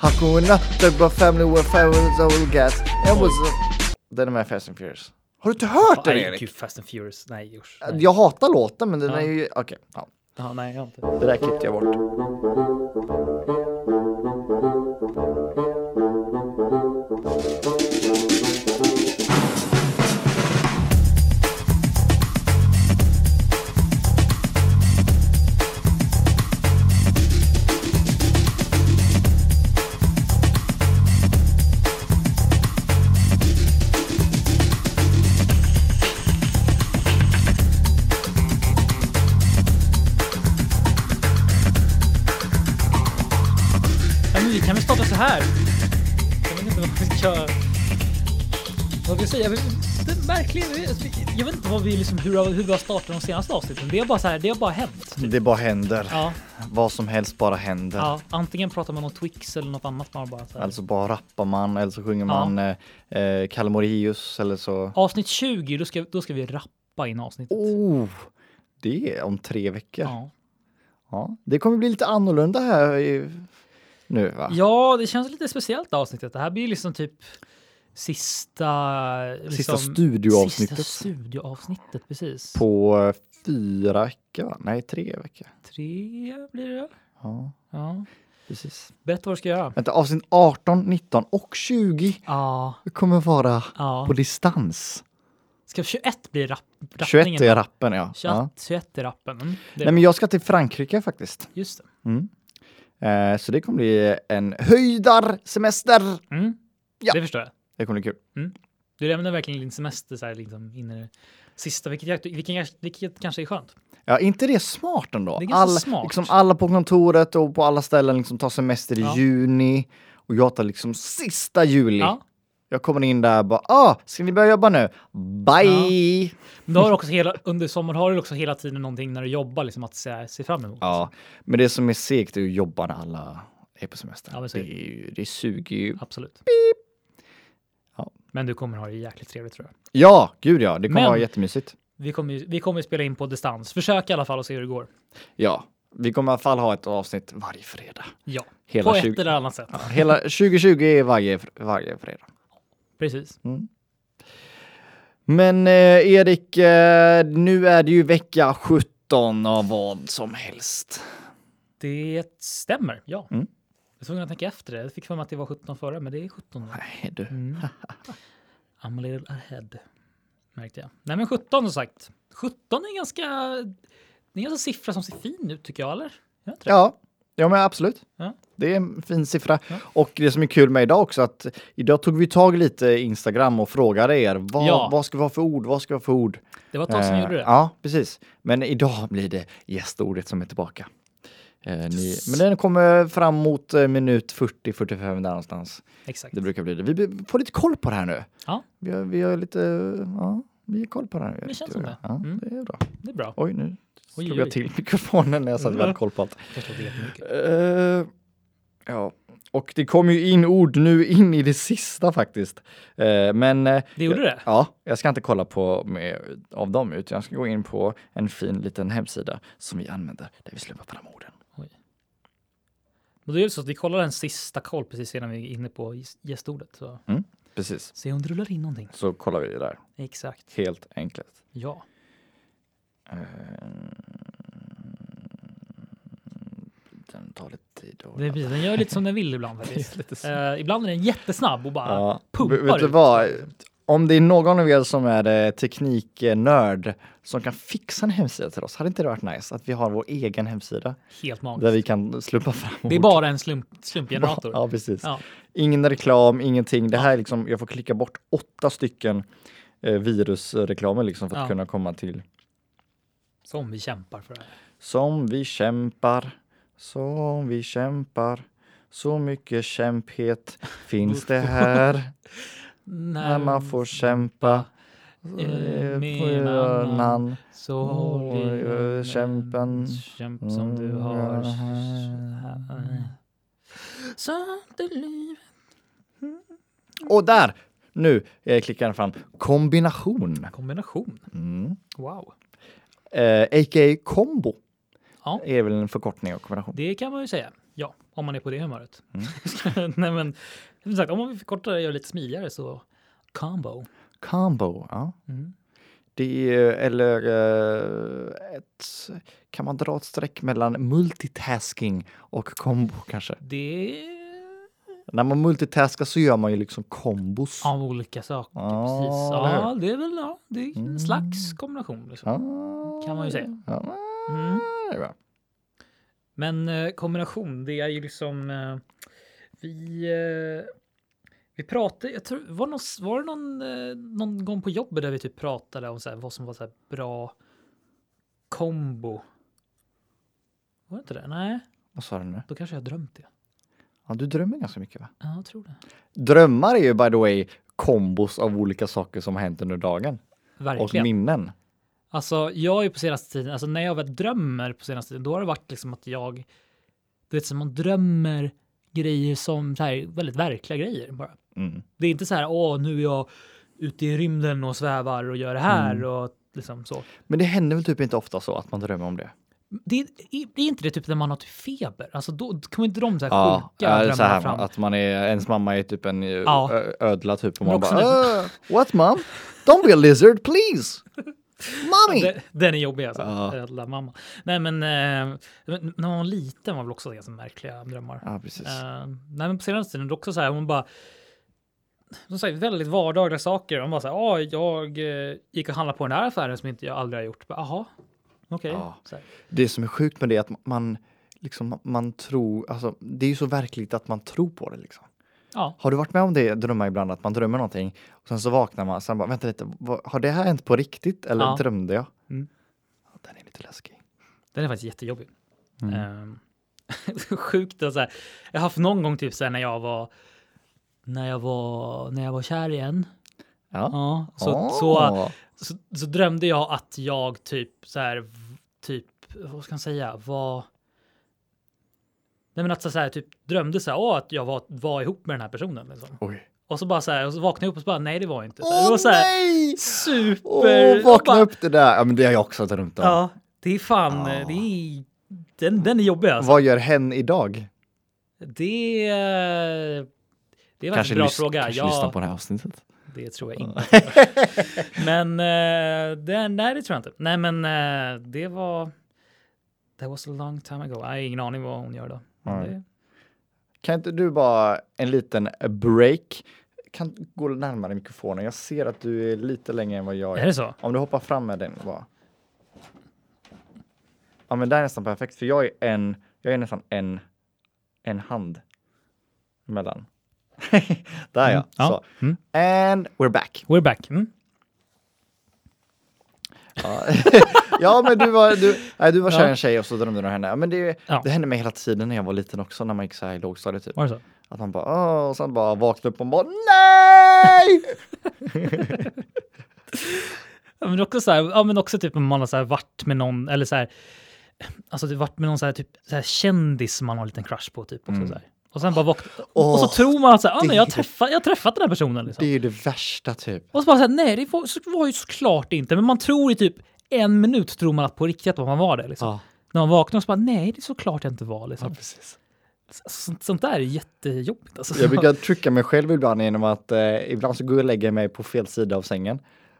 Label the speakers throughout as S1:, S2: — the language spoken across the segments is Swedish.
S1: How can we not talk about family when family's all get? It was... Den är med Fast and Furious. Har du inte hört den Erik?
S2: gud, Fast and Furious. Nej, usch. Nej.
S1: Jag hatar låten men den
S2: Ja.
S1: är ju... Okej, ja.
S2: Ja, nej, jag har inte.
S1: Det där klippte jag bort.
S2: Vi liksom, hur, hur vi har startat de senaste avsnitten. Det är bara så här, det har bara hänt.
S1: Det bara händer.
S2: Ja,
S1: Vad som helst bara händer.
S2: ja, antingen pratar man om Twix eller något annat. Man bara så här.
S1: Alltså bara rappar man eller så sjunger
S2: Ja.
S1: man eh, eh, Kalle Moraeus eller så.
S2: Avsnitt 20, då ska, då ska vi rappa in avsnittet.
S1: Oh, det är om tre veckor.
S2: Ja.
S1: Ja, det kommer bli lite annorlunda här i, nu va?
S2: ja, det känns lite speciellt avsnittet. Det här blir liksom typ sista... Liksom,
S1: Sista studioavsnittet.
S2: Sista studioavsnittet, precis.
S1: På eh, fyra veckor? Nej, tre veckor.
S2: Tre blir det?
S1: Ja,
S2: Ja.
S1: precis.
S2: Berätta vad du ska göra.
S1: Vänta, avsnitt 18, 19 och 20
S2: Ja,
S1: kommer vara
S2: ja.
S1: på distans.
S2: Ska 21 bli rap,
S1: 21
S2: rappningen?
S1: är rappen ja.
S2: 21,
S1: ja.
S2: 21 är rappen. Mm,
S1: Nej men jag ska till Frankrike faktiskt.
S2: Just det.
S1: Mm. Eh, så det kommer bli en höjdarsemester.
S2: Mm.
S1: Ja.
S2: Det förstår jag.
S1: Det kommer bli kul.
S2: Du lämnar verkligen din semester så här liksom in i det sista, vilket, vilket, vilket kanske är skönt.
S1: Ja, inte det smart ändå?
S2: Det är
S1: alla,
S2: smart.
S1: Liksom alla på kontoret och på alla ställen liksom tar semester i
S2: Ja.
S1: juni och jag tar liksom sista juli.
S2: Ja.
S1: Jag kommer in där och bara, ah, ska ni börja jobba nu? Bye!
S2: Men då har också hela, under sommaren har du också hela tiden någonting när du jobbar liksom att se, se fram emot.
S1: Ja, men det som är segt är att jobba när alla är på semester.
S2: Ja, men
S1: det,
S2: är det.
S1: suger ju.
S2: Absolut.
S1: Ja.
S2: Men du kommer ha det jäkligt trevligt tror jag.
S1: Ja, gud ja, det kommer
S2: Men-
S1: vara jättemysigt.
S2: Vi kommer, vi kommer spela in på distans. Försök i alla fall och se hur det går.
S1: Ja, vi kommer i alla fall ha ett avsnitt varje fredag.
S2: Ja,
S1: Hela,
S2: på
S1: 20,
S2: ett eller annat sätt.
S1: ja, hela 2020 är varje, varje fredag.
S2: Precis.
S1: Men eh, Erik, eh, nu är det ju vecka 17 av vad som helst.
S2: Det stämmer, ja.
S1: Mm.
S2: Jag var tvungen att tänka efter det. Jag fick för mig att det var 17 förra, men det är 17 nu.
S1: Nej du.
S2: Mm. I'm a little ahead. Märkte jag. Nej men 17 som sagt. 17 är ganska... Det är en ganska siffra som ser fin ut tycker jag, eller? Jag.
S1: Ja, ja men absolut.
S2: Ja.
S1: Det är en fin siffra.
S2: Ja.
S1: Och det som är kul med idag också att idag tog vi tag lite Instagram och frågade er vad,
S2: Ja.
S1: vad ska vi ha för ord? Vad ska vi ha för ord?
S2: Det var ett tag sedan
S1: Eh,
S2: gjorde det.
S1: Ja, precis. Men idag blir det gästordet som är tillbaka. Eh, ni, men den kommer fram mot eh, minut 40-45 där någonstans.
S2: Exakt.
S1: Det brukar bli det. Vi får lite koll på det här nu.
S2: Ja.
S1: Vi har, vi har lite, ja, vi har koll på det här nu.
S2: Det känns som det.
S1: Ja,
S2: Mm.
S1: det är bra.
S2: Det är bra.
S1: Oj, nu
S2: Oj,
S1: slog jag till mikrofonen när jag sa att vi hade koll på allt.
S2: Jag.
S1: Eh, ja, och det kom ju in ord nu in i det sista faktiskt. Eh, men eh,
S2: Det gjorde det?
S1: ja, jag ska inte kolla på med, av dem utan jag ska gå in på en fin liten hemsida som vi använder där vi släpper fram orden.
S2: Men det är ju så att vi kollar en sista koll precis innan vi är inne på gäst- gästordet. Så
S1: Precis,
S2: se om det rullar in någonting.
S1: så kollar vi där.
S2: Exakt.
S1: Helt enkelt.
S2: Ja.
S1: Eh, den tar lite tid.
S2: Det, den gör lite som den vill ibland faktiskt.
S1: Lite.
S2: Eh, ibland är den jättesnabb och bara
S1: Ja,
S2: pumpar
S1: vet du vad? Om det är någon av er som är eh, tekniknörd som kan fixa en hemsida till oss, hade inte det varit nice att vi har vår egen hemsida
S2: Helt
S1: där
S2: magiskt.
S1: vi kan slumpa fram
S2: Det är
S1: ord?
S2: bara en slump, slumpgenerator.
S1: Ja, precis.
S2: Ja.
S1: Ingen reklam, ingenting. Det här är liksom, jag får klicka bort åtta stycken eh, virusreklamer liksom för att
S2: Ja.
S1: kunna komma till
S2: Som vi kämpar för det.
S1: Som vi kämpar, som vi kämpar, så mycket kämphet finns det här när man får kämpa.
S2: eh,
S1: eh,
S2: annan. Så håll
S1: kämpen.
S2: Kämp som du har.
S1: Mm.
S2: Sånt är livet.
S1: Och där! Nu eh, klickar den fram. Kombination.
S2: Kombination.
S1: Mm.
S2: Wow.
S1: Eh, A.k.a. kombo
S2: Ja,
S1: är väl en förkortning av kombination.
S2: det kan man ju säga. Ja, om man är på det humöret.
S1: Mm.
S2: Nej, men som sagt, om man vill förkorta det och göra det lite smidigare så combo.
S1: Combo, ja.
S2: Mm.
S1: Det är, eller eh, ett, kan man dra ett streck mellan multitasking och kombo kanske?
S2: Det är
S1: När man multitaskar så gör man ju liksom kombos.
S2: av olika saker.
S1: Ja,
S2: precis. Ja, det är väl ja, det är en
S1: Mm.
S2: slags kombination. Liksom.
S1: Ja,
S2: Kan man ju säga.
S1: Ja,
S2: Mm. Men eh, kombination, det är ju liksom eh, vi eh, vi pratade, jag tror, var, någon, var det någon, eh, någon gång på jobbet där vi typ pratade om så här, vad som var så här bra kombo? Var det inte det? Nej,
S1: Vad sa du nu?
S2: då kanske jag drömt det.
S1: Ja, du drömmer ganska mycket va?
S2: Ja, jag tror det.
S1: Drömmar är ju by the way kombos av olika saker som har hänt under dagen. Och
S2: Verkligen.
S1: minnen.
S2: Alltså, jag är på senaste tiden, alltså när jag väl drömmer på senaste tiden, då har det varit liksom att jag, du vet, som man drömmer grejer som så här, väldigt verkliga grejer bara.
S1: Mm.
S2: Det är inte så här, åh, nu är jag ute i rymden och svävar och gör det här
S1: Mm.
S2: och liksom så.
S1: Men det händer väl typ inte ofta så att man drömmer om det?
S2: Det är, det är inte det typ när man har typ feber? Alltså då kommer inte de så här
S1: Ja,
S2: sjuka drömmarna
S1: så här,
S2: fram?
S1: att man är, ens mamma är typ en ja.
S2: Ja.
S1: ödla typ och man bara uh, What mom? Don't be a lizard please! Mommy!
S2: Den, den är jobbig alltså.
S1: Ja.
S2: Jävla mamma. Nej men, eh, när man var liten var väl också ganska märkliga drömmar.
S1: Ja, precis.
S2: Eh, nej men på senaste tiden, det också så här, hon bara som sagt, väldigt vardagliga saker. Hon bara så här, ah, jag eh, gick och handlade på den här affären som inte jag aldrig har gjort. Jaha, okej.
S1: Ja.
S2: Så här.
S1: Det som är sjukt med det är att man liksom, man tror, alltså det är ju så verkligt att man tror på det liksom.
S2: Ja,
S1: Har du varit med om det, drömmar ibland, att man drömmer någonting och sen så vaknar man, sen bara, vänta lite, vad, har det här hänt på riktigt eller
S2: Ja.
S1: drömde jag?
S2: Mm.
S1: Ja, Den är lite läskig.
S2: den är faktiskt jättejobbig.
S1: Mm.
S2: Ehm, sjukt och så här. Jag har haft någon gång typ så här när jag var när jag var när jag var kär igen.
S1: Ja.
S2: Ja, så,
S1: Åh.
S2: så, så, så drömde jag att jag typ så här typ vad ska man säga var Nej men att så här typ drömde så här att jag var, var ihop med den här personen liksom.
S1: Oj.
S2: Och så bara så här och så vaknade jag upp och så bara nej det var inte. Så här,
S1: Åh
S2: det var så här
S1: nej!
S2: super.
S1: Åh, vakna
S2: bara-
S1: upp det där. Ja, men det har jag också drömt om.
S2: Ja, det är fan
S1: Ja.
S2: det är den, den är jobbig alltså.
S1: Vad gör hen idag?
S2: Det, det är faktiskt en
S1: Kanske,
S2: bra
S1: lys-
S2: fråga.
S1: kanske
S2: Ja,
S1: lyssna på det här avsnittet.
S2: Det tror jag inte. men eh, det, nej, det tror jag inte. Nej, men eh, det var. That was a long time ago. Jag har ingen aning vad hon gör då. Men
S1: Nej.
S2: det,
S1: Kan inte du bara en liten break? Kan gå närmare mikrofonen. Jag ser att du är lite längre än vad jag
S2: är
S1: är.
S2: det så?
S1: Om du hoppar fram med den bara. Ja, men det är nästan perfekt för jag är en. Jag är nästan en. En hand. Mellan. Där ja.
S2: Mm, ja.
S1: Så.
S2: Mm.
S1: And we're back.
S2: We're back. Mm.
S1: Ja, ja men du var, du, nej, du var kär i en tjej och så drömde du om henne. Men det,
S2: Ja.
S1: det hände mig hela tiden när jag var liten också, när man gick så här i lågstadiet. Typ.
S2: Var det så?
S1: Att man bara, åh, och sen bara vaknade upp och bara, nej!
S2: Ja, men också så här, ja, men också typ om man har så här varit med någon eller så här. Alltså typ varit med någon så här, typ så här kändis som man har en liten crush på typ. Också,
S1: Mm.
S2: så här. Och sen bara vakna, och så tror man att så här, ah, men jag, har
S1: är-
S2: träffat, jag har träffat den här personen. Liksom.
S1: Det är ju det värsta typ.
S2: Och så bara så här, nej, det var, så var ju såklart inte. Men man tror i typ en minut tror man att på riktigt att man var det. Liksom.
S1: Ja,
S2: När man vaknar så bara, nej, det är såklart jag inte var. Liksom.
S1: precis.
S2: Så, sånt där är jättejobbigt. Alltså.
S1: Jag brukar trycka mig själv ibland genom att eh, ibland så går jag och lägger mig på fel sida av sängen.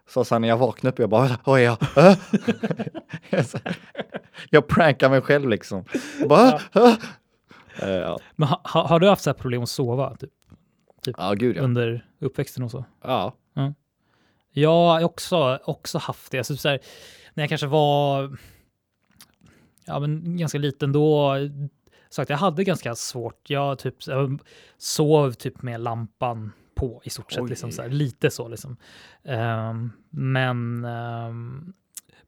S1: Så sen när jag vaknar upp, jag bara, oj ja. äh?" jag prankar mig själv liksom. Jag bara, äh?" Eh, ja.
S2: Men ha, ha, har du haft så här problem att sova typ,
S1: ja, gud ja.
S2: under uppväxten och så?
S1: ja.
S2: Jag har också, också haft det. Alltså, så här, när jag kanske var ja, men ganska liten då, så att jag hade ganska svårt. Jag typ jag sov typ med lampan på i stort sett, liksom, så här, lite så liksom. Ehm, men ehm,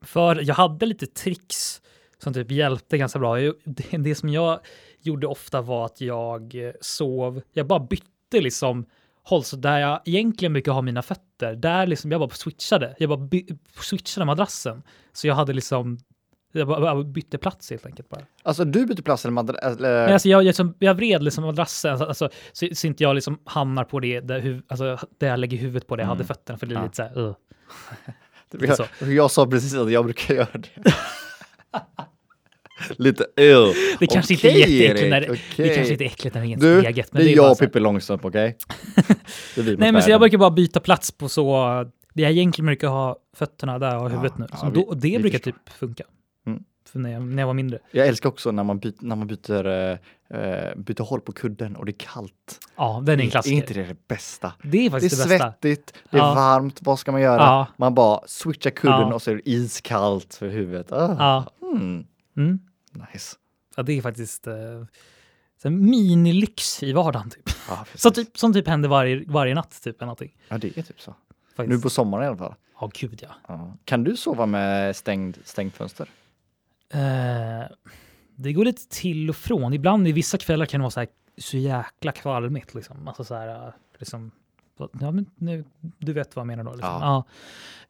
S2: för jag hade lite tricks som typ hjälpte ganska bra. Det, det som jag gjorde ofta var att jag eh, sov, jag bara bytte liksom håll så där jag egentligen brukar ha mina fötter, där liksom jag bara switchade. Jag bara switchade madrassen. Så jag hade liksom, jag bara, bytte plats helt enkelt bara.
S1: Alltså du byter plats eller madra- eller?
S2: Men alltså jag, jag, liksom, jag vred liksom madrassen alltså, alltså, så, så inte jag liksom hamnar på det där, huv, alltså, där jag lägger huvudet på det jag hade
S1: Mm.
S2: fötterna, för det är
S1: Ja.
S2: lite så här, uh.
S1: jag, jag sa precis att jag brukar göra det. Lite ew.
S2: Det kanske inte är jätteäckligt när det,
S1: Erik,
S2: det kanske inte är äckligt när det är
S1: Du,
S2: helt eget. Men
S1: det är jag och Pippi Långstrump, okej? Det är
S2: Nej, men så jag brukar bara byta plats på så. Det jag egentligen brukar ha fötterna där och huvudet nu.
S1: ja,
S2: Så
S1: vi-
S2: då, det
S1: vi
S2: brukar
S1: förstår.
S2: typ funka.
S1: Mm.
S2: För när jag, när jag var mindre.
S1: Jag älskar också när man, byter, när man byter, eh, byter håll på kudden och det är kallt.
S2: Ja, den är en
S1: Är
S2: klassiker.
S1: inte det det bästa?
S2: Det är
S1: Det är
S2: faktiskt det, bästa.
S1: svettigt, det är
S2: Ja.
S1: varmt, vad ska man göra?
S2: Ja.
S1: Man bara switchar kudden
S2: Ja.
S1: och så är det iskallt för huvudet. Ah.
S2: Ja.
S1: Mm.
S2: Mm.
S1: Nice.
S2: Ja, det är faktiskt eh, minilyx i vardagen. Typ.
S1: Ja.
S2: Så typ, som typ händer varje, varje natt. Typ, eller någonting.
S1: ja, det är typ så.
S2: Faktiskt.
S1: Nu på sommaren i alla fall.
S2: Ja, gud ja.
S1: Ja. Kan du sova med stängd, stängt fönster?
S2: Eh, det går lite till och från. Ibland i vissa kvällar kan det vara så, här, så jäkla kvalmigt. Liksom. Alltså så här, eh, liksom, ja, men nu, du vet vad jag menar då. Liksom. Ja.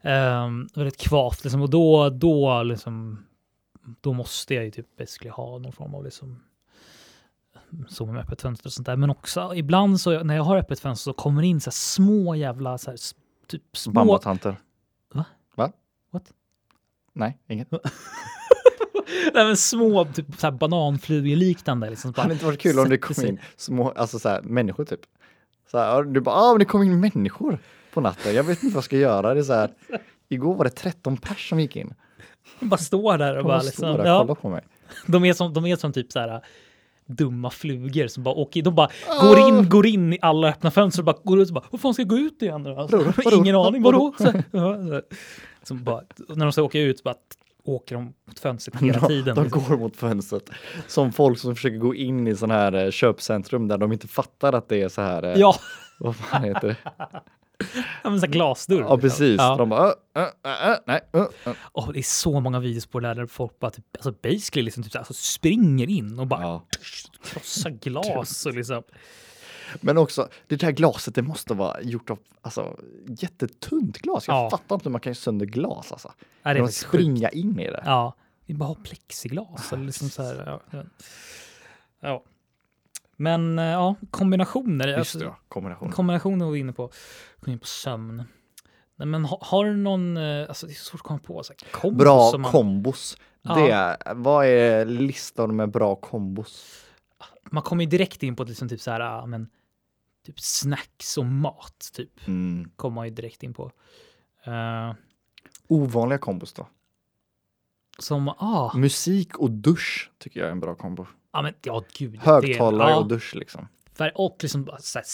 S2: Ehm, väldigt kvavt liksom. och då, då, liksom, då måste jag ju typ basically ha någon form av liksom, sova med öppet fönster och sånt där. Men också ibland så när jag har öppet fönster så kommer det in så små jävla så här, typ små
S1: Bambatanter?
S2: Va?
S1: Va?
S2: What?
S1: Nej, inget.
S2: Nej, men små typ, så här bananflugeliknande. Liksom,
S1: Det hade inte varit kul om det kom in små, alltså så här, människor typ. Så här, du bara, ah, men det kom in människor på natten. Jag vet inte vad jag ska göra. Det är så här, igår var det 13 pers som gick in.
S2: De bara står där och bara
S1: bara
S2: liksom,
S1: där
S2: ja,
S1: på mig.
S2: de, är som, de är som typ så här dumma flugor som bara åker De bara går in, går in i alla öppna fönster och bara går ut och bara vad fan ska jag gå ut igen nu? Alltså,
S1: Vadå? Vadå?
S2: Ingen aning,
S1: Vadå?
S2: Så, så. Bara, när de ska åka ut så bara åker de mot fönstret hela
S1: De,
S2: tiden.
S1: de
S2: liksom.
S1: går mot fönstret. Som folk som försöker gå in i sån här eh, köpcentrum där de inte fattar att det är så här. eh,
S2: Ja,
S1: Vad fan heter det?
S2: Ja, men så glasdörr.
S1: Ja, precis.
S2: Ja.
S1: De bara, äh, äh, äh, nej.
S2: Åh, det är så många videos på det där, där folk bara typ, alltså basically liksom typ alltså springer in och bara
S1: Ja.
S2: krossar glas och liksom.
S1: Men också, det där glaset, det måste vara gjort av alltså, jättetunt glas. Jag
S2: Ja.
S1: fattar inte hur man kan göra sönder glas alltså.
S2: Ja, det är
S1: man
S2: faktiskt sjukt.
S1: springa in i det?
S2: Ja, vi bara har plexiglas eller liksom så här. Ja. ja. Ja. Men eh, ja, kombinationer.
S1: Just
S2: alltså,
S1: det, ja. kombination.
S2: Kombinationer var vi inne på. Kom in på sömn. Nej, men ha, har du någon, eh, alltså det är svårt att komma på. Så här, kombos
S1: Bra
S2: man,
S1: kombos.
S2: Ja.
S1: Det är, vad är listan med bra kombos?
S2: man kommer ju direkt in på liksom typ så här, ja, men typ snacks och mat typ.
S1: Mm.
S2: Kommer man ju direkt in på. Eh,
S1: Ovanliga kombos då?
S2: som, ah,
S1: Musik och dusch tycker jag är en bra kombo.
S2: Ja men ja gud.
S1: Högtalare
S2: ja,
S1: och dusch liksom.
S2: Och liksom så här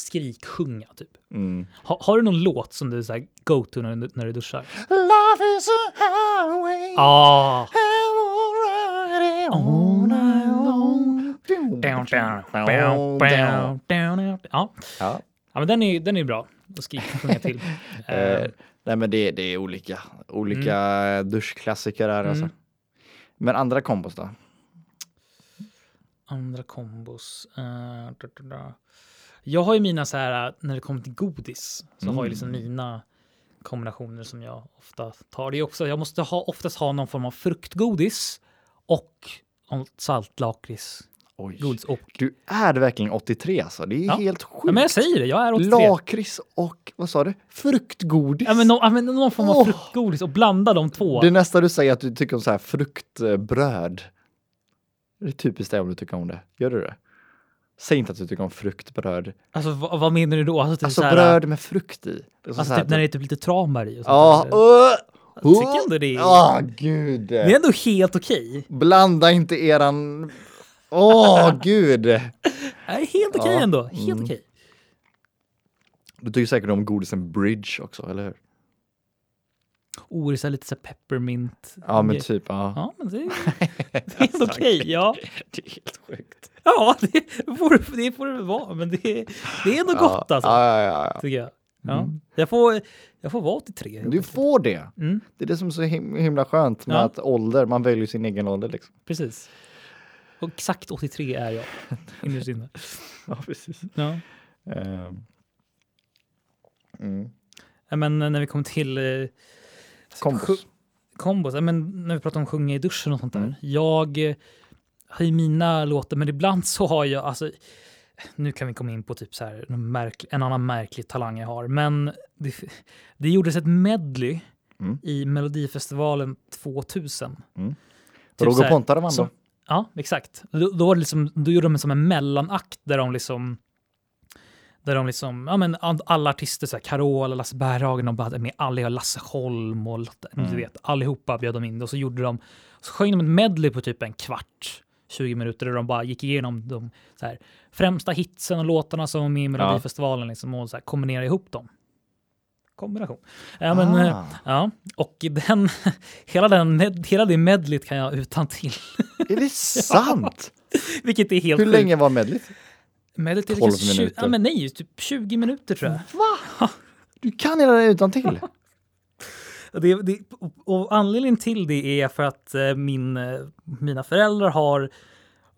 S2: typ.
S1: Mm.
S2: Ha, har du någon låt som du så här go to när, du- när du duschar?
S1: Love is a highway.
S2: Ah! Ja.
S1: Ja.
S2: men den är, den är bra. Då ska jag sjunga till.
S1: Eh, nej men det, det är olika, olika duschklassiker här alltså.
S2: Mm.
S1: Men andra kombos då?
S2: Andra kombos. Eh, da, da, da. Jag har ju mina så här, när det kommer till godis, så har jag liksom
S1: Mm.
S2: mina kombinationer som jag ofta tar. Det också, jag måste ha, oftast ha någon form av fruktgodis och saltlakrits. Godis och,
S1: Du är verkligen 83 alltså. Det är
S2: Ja.
S1: helt sjukt.
S2: ja, men jag säger det, jag är 83.
S1: Lakrits och vad sa du? Fruktgodis.
S2: Ja, men, någon, ja, men någon form av
S1: Åh.
S2: fruktgodis och blanda de två.
S1: Det är nästa du säger att du tycker om så här fruktbröd. Det är typiskt det om du tycker om det. Gör du det? Säg inte att du tycker om fruktbröd.
S2: Alltså vad, vad menar du då? Alltså, typ
S1: Alltså
S2: så här,
S1: bröd med frukt i.
S2: Alltså
S1: här
S2: typ när det är typ lite tranbär i och sånt
S1: Ja,
S2: där. Jag tycker ändå det är,
S1: Ja, gud.
S2: det är ändå helt okej.
S1: Blanda inte eran... Åh, gud.
S2: Det är helt okej
S1: Ja,
S2: ändå. Helt
S1: mm.
S2: okej.
S1: Du tycker säkert om godisen Bridge också, eller hur?
S2: Här lite så peppermint.
S1: Ja, men typ. Ja.
S2: Ja, men det är, det är helt okej. Ja,
S1: Det är helt sjukt.
S2: ja det, får, det får det vara. Men det är, det är ändå gott
S1: ja,
S2: alltså.
S1: Ja, ja, ja.
S2: Tycker jag. Ja.
S1: Mm.
S2: Jag, får, jag får vara 83. helt
S1: Du
S2: enkelt.
S1: får det.
S2: Mm,
S1: Det är det som är så him himla skönt med
S2: Ja.
S1: att ålder, man väljer sin egen ålder liksom.
S2: precis. Och exakt 83 är jag. Innerst inne.
S1: Ja, precis.
S2: Ja.
S1: Ehm. Mm.
S2: Ja, Men när vi kommer till eh,
S1: Kombos.
S2: kombos, men när vi pratar om sjunga i duschen och sånt där.
S1: Mm.
S2: Jag eh, har ju mina låtar, men ibland så har jag, alltså, nu kan vi komma in på typ så här, en, märklig, en annan märklig talang jag har, men det, det gjordes ett medley
S1: Mm.
S2: i Melodifestivalen 2000. Typ
S1: Roger Pontare vann då.
S2: Ja, exakt. Då, då, var det liksom, då gjorde de som en mellanakt där de liksom där de liksom, ja men alla artister, så här, Carola, Lasse Berghagen, de hade med alla, Lasse Holm och
S1: Mm.
S2: du vet, allihopa bjöd de in och så gjorde de, så sjöng de en medley på typ en kvart, 20 minuter där de bara gick igenom de så här, främsta hitsen och låtarna som var med i Melodifestivalen liksom, och så här, kombinerade ihop dem. Kombination. Ja, men,
S1: Ah.
S2: eh, ja, och den, hela, den, med- hela det medleyt kan jag utan till.
S1: Är det sant?
S2: Vilket är helt
S1: Hur länge var medlet?
S2: Är
S1: 12
S2: kanske tju-
S1: minuter.
S2: Ja, men nej, typ 20 minuter tror jag.
S1: Va? Du kan hela det utan till.
S2: Det, det, och, anledningen till det är för att eh, min, eh, mina föräldrar har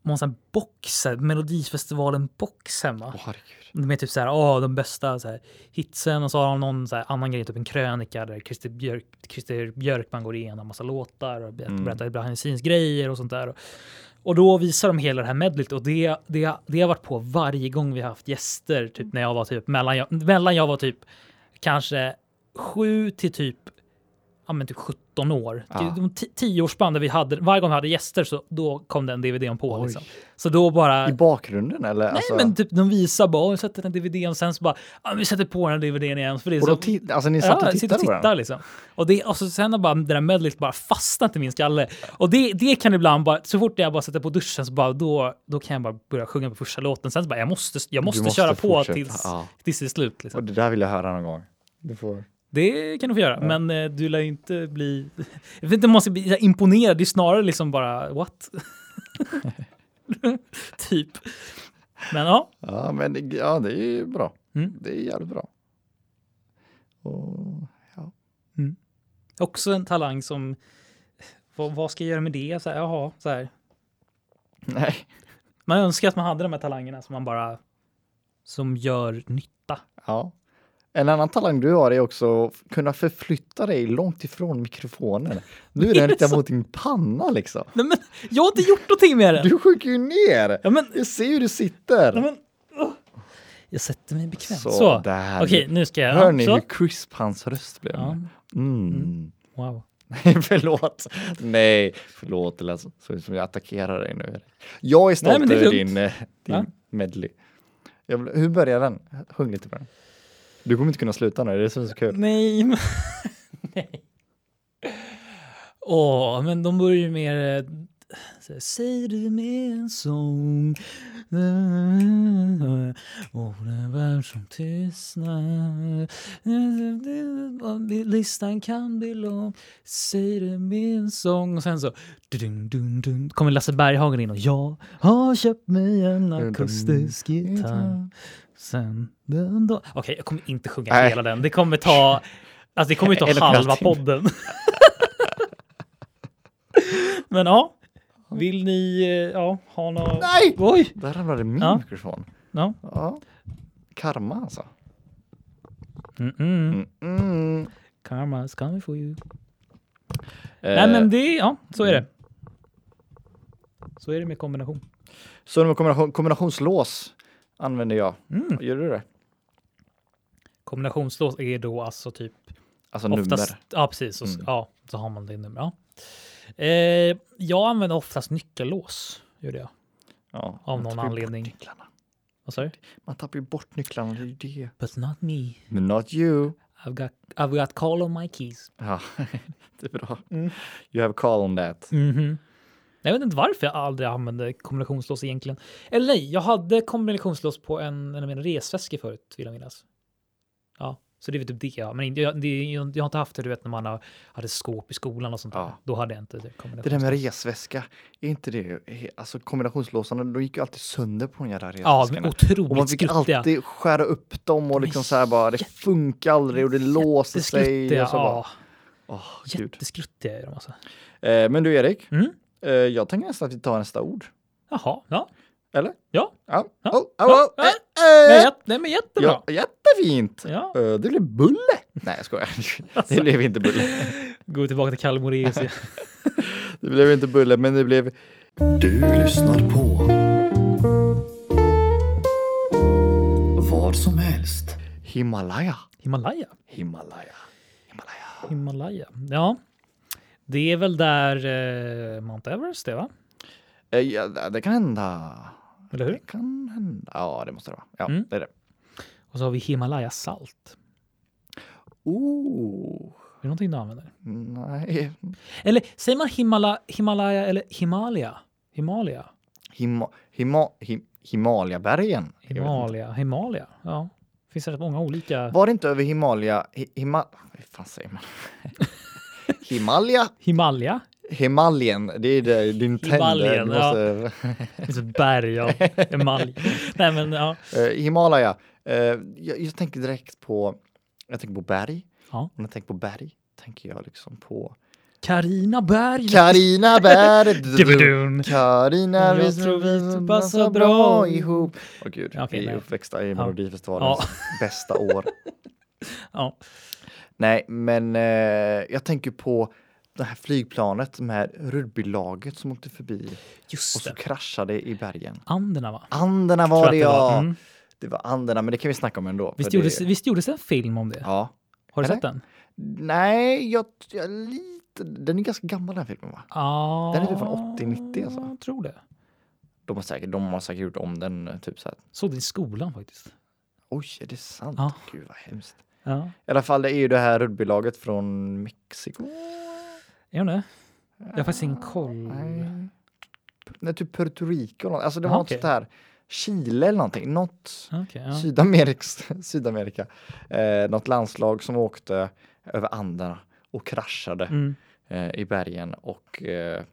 S2: någon sån box, här, Melodifestivalen-box hemma.
S1: Åh, herregud.
S2: Med typ så här, åh, de bästa så här, hitsen och så har de någon så här, annan grej, typ en krönika där Christer, Björk, Christer Björkman går igenom massa låtar och berättar,
S1: Mm.
S2: behind grejer och sånt där. Och, och då visar de hela det här medlet och det, det, det har varit på varje gång vi har haft gäster, typ när jag var typ mellan jag, mellan jag var typ kanske sju till typ ja, men typ 17 år. Typ De där vi hade, varje gång vi hade gäster så då kom den DVDn på. Liksom. Så då bara...
S1: I bakgrunden eller?
S2: Nej,
S1: alltså,
S2: men typ de visar bara, "Åh, vi sätter den DVDn och sen så bara, ja, vi sätter på den DVDn igen. För det
S1: och
S2: så,
S1: då ti- alltså ni satt
S2: ja,
S1: och tittade
S2: och
S1: på den?
S2: tittar liksom. Och, det, och så sen har bara det där medleyt bara fastnat i min skalle. Och det, det kan ibland bara, så fort jag bara sätter på duschen så bara, då, då kan jag bara börja sjunga på första låten. Sen så bara, jag måste, jag måste,
S1: måste
S2: köra på
S1: fortsätta,
S2: tills,
S1: ja.
S2: tills det är slut. Liksom.
S1: Och det där vill jag höra någon gång. Du får...
S2: Det kan du få göra, men eh, du lär ju inte bli... Jag vet inte om man ska bli imponerad, det är snarare liksom bara what? typ. Men ja,
S1: Ja, men ja, det är ju bra.
S2: Mm.
S1: Det är jävligt bra. Och, ja.
S2: också en talang som... Vad, vad ska jag göra med det? Så här, jaha, så här.
S1: Nej.
S2: Man önskar att man hade de här talangerna som man bara... Som gör nytta.
S1: Ja. En annan talang du har är också att kunna förflytta dig långt ifrån mikrofonen. Nu är den riktad mot din panna liksom.
S2: Nej, men jag har inte gjort någonting med den!
S1: Du sjunker ju ner!
S2: Ja, men,
S1: Jag ser hur du sitter.
S2: nej, men. Jag sätter mig bekvämt. Så.
S1: Så, där.
S2: Okej, nu ska jag...
S1: Hör ni
S2: så.
S1: hur crisp hans röst blev?
S2: Ja,
S1: Mm.
S2: wow.
S1: Nej, förlåt. Nej, förlåt. Det lät som jag attackerar dig nu. Jag är stolt över din, eh, din
S2: Va?
S1: medley. Vill, hur börjar den? Sjung lite på den. Du kommer inte kunna sluta nu, det är så kul.
S2: Nej, men... Nej. Åh, men de börjar ju mer... eh, så Säg det med en sång. Och den värld som tystnar. Listan kan bli lång. Säg det med en sång. Och sen så dun, dun, dun, kommer Lasse Berghagen in och jag har köpt mig en akustisk gitarr Sen den dag... Okej, jag kommer inte sjunga
S1: Nej.
S2: hela den. Det kommer ta... Alltså det kommer ju ta halva podden. Men ja, vill ni eh, ja, ha något...
S1: Nej!
S2: Oj!
S1: Där ramlade min
S2: Ja.
S1: mikrofon.
S2: Ja.
S1: Ja. Karma alltså.
S2: Mm -mm.
S1: Mm, mm.
S2: Karma's coming for you.
S1: Eh,
S2: Nej men det, ja, så är det. Så är det med kombination.
S1: Så med kombination, kombinationslås använder jag.
S2: Mm.
S1: Gör du det?
S2: Kombinationslås är då alltså typ
S1: Alltså
S2: oftast...
S1: nummer.
S2: Ja, precis. Och,
S1: Mm.
S2: Ja, så har man det nummer. Ja. Eh, jag använder oftast nyckellås. Gör det jag.
S1: Ja,
S2: av
S1: man
S2: någon
S1: tappar ju bort
S2: anledning.
S1: Nycklarna.
S2: Vad sa du?
S1: Man tappar ju bort nycklarna, det är ju det.
S2: But not me.
S1: Men not you.
S2: I've got, I've got call on my keys.
S1: Ja, det är bra.
S2: Mm.
S1: You have call on that.
S2: Mhm. Jag vet inte varför jag aldrig använde kombinationslås egentligen. Eller nej, jag hade kombinationslås på en, en av mina resväskor förut, vill jag minnas. Ja, så det är väl typ det. Ja. Men jag, det, jag, har inte haft det, du vet, när man har, hade skåp i skolan och sånt där.
S1: Ja.
S2: Då hade jag inte det.
S1: Det där med resväska, är inte det, alltså kombinationslåsarna, de gick ju alltid sönder på de jävla
S2: Ja,
S1: resväskorna.
S2: men
S1: och man
S2: otroligt
S1: fick
S2: skruttiga.
S1: alltid skära upp dem och liksom så här bara, det funkar aldrig och det låser sig. Och så bara,
S2: ja.
S1: gud.
S2: Jätteskruttiga är de alltså.
S1: Eh, men du Erik,
S2: Mm.
S1: Eh, jag tänker nästan att vi tar nästa ord.
S2: Jaha, ja.
S1: Eller?
S2: Ja.
S1: Ja.
S2: Ja.
S1: Oh, oh, oh,
S2: Ja.
S1: eh,
S2: Nej,
S1: eh.
S2: nej men jättebra.
S1: Ja, jättefint!
S2: Ja.
S1: Eh, det blev bulle! Nej jag skojar. Det blev inte bulle.
S2: Gå tillbaka till igen.
S1: Det blev inte bulle men det blev
S3: Du lyssnar på vad som helst.
S1: Himalaya.
S2: Himalaya.
S1: Himalaya. Himalaya.
S2: Himalaya. Ja, det är väl där eh, Mount Everest är va?
S1: Eh, ja, det kan hända.
S2: Eller hur?
S1: Det kan hända. Ja, det måste det vara. Ja,
S2: Mm.
S1: det är det.
S2: Och så har vi Himalaya salt.
S1: Oh,
S2: Är det någonting du använder?
S1: nej.
S2: Eller säger man Himala, Himalaya eller Himalaya? Himalaya?
S1: Hima, hima, him, Himalyabergen. Jag vet inte.
S2: Himalaya? Himalaya? Ja. Finns det rätt många olika?
S1: Var det inte över Himalaya? Hi, hima, vad fan säger man? Himalaya?
S2: Himalaya?
S1: Himalien, det är det, din tänder. Du
S2: ja.
S1: måste,
S2: Det finns ett berg av emalj. Nej men ja.
S1: Eh, Himalaya. Eh, jag, jag tänker direkt på, jag tänker på berg.
S2: Ja.
S1: Och när jag tänker på berg tänker jag liksom på
S2: Carina Berg.
S1: Carina Berg. Carina,
S2: Jag
S1: vi
S2: tror vi
S1: passar bra ihop. Åh gud,
S2: Ja, okej,
S1: vi är uppväxta i
S2: Ja.
S1: Melodifestivalens bästa år.
S2: Ja.
S1: Nej, men eh, jag tänker på det här flygplanet med rugbylaget som åkte förbi och
S2: Just
S1: så
S2: det.
S1: kraschade i bergen.
S2: Anderna va?
S1: Anderna var det
S2: det var.
S1: ja!
S2: Mm.
S1: Det var Anderna, men det kan vi snacka om ändå.
S2: Visst, gjordes,
S1: det,
S2: visst gjordes det en film om det?
S1: Ja.
S2: Har du
S1: Eller?
S2: sett den?
S1: Nej, jag, jag lite, den är ganska gammal den här filmen va?
S2: Ja.
S1: Den är typ från 80-90 alltså.
S2: Jag tror det.
S1: De har säkert, de har säkert gjort om den eh, typ så här.
S2: Såg den i skolan faktiskt.
S1: Oj, är det sant?
S2: Ja.
S1: Gud vad hemskt.
S2: Ja.
S1: I alla fall, det är ju det här rugbylaget från Mexiko.
S2: Är hon det? Jag har faktiskt ingen koll.
S1: Nej. Nej, typ Puerto Rico. något. Alltså det var något
S2: okej.
S1: sånt här. Chile eller någonting. Något
S2: Okej, ja.
S1: Sydameriks, Sydamerika. Eh, något landslag som åkte över Anderna och kraschade
S2: Mm.
S1: eh, i bergen och eh,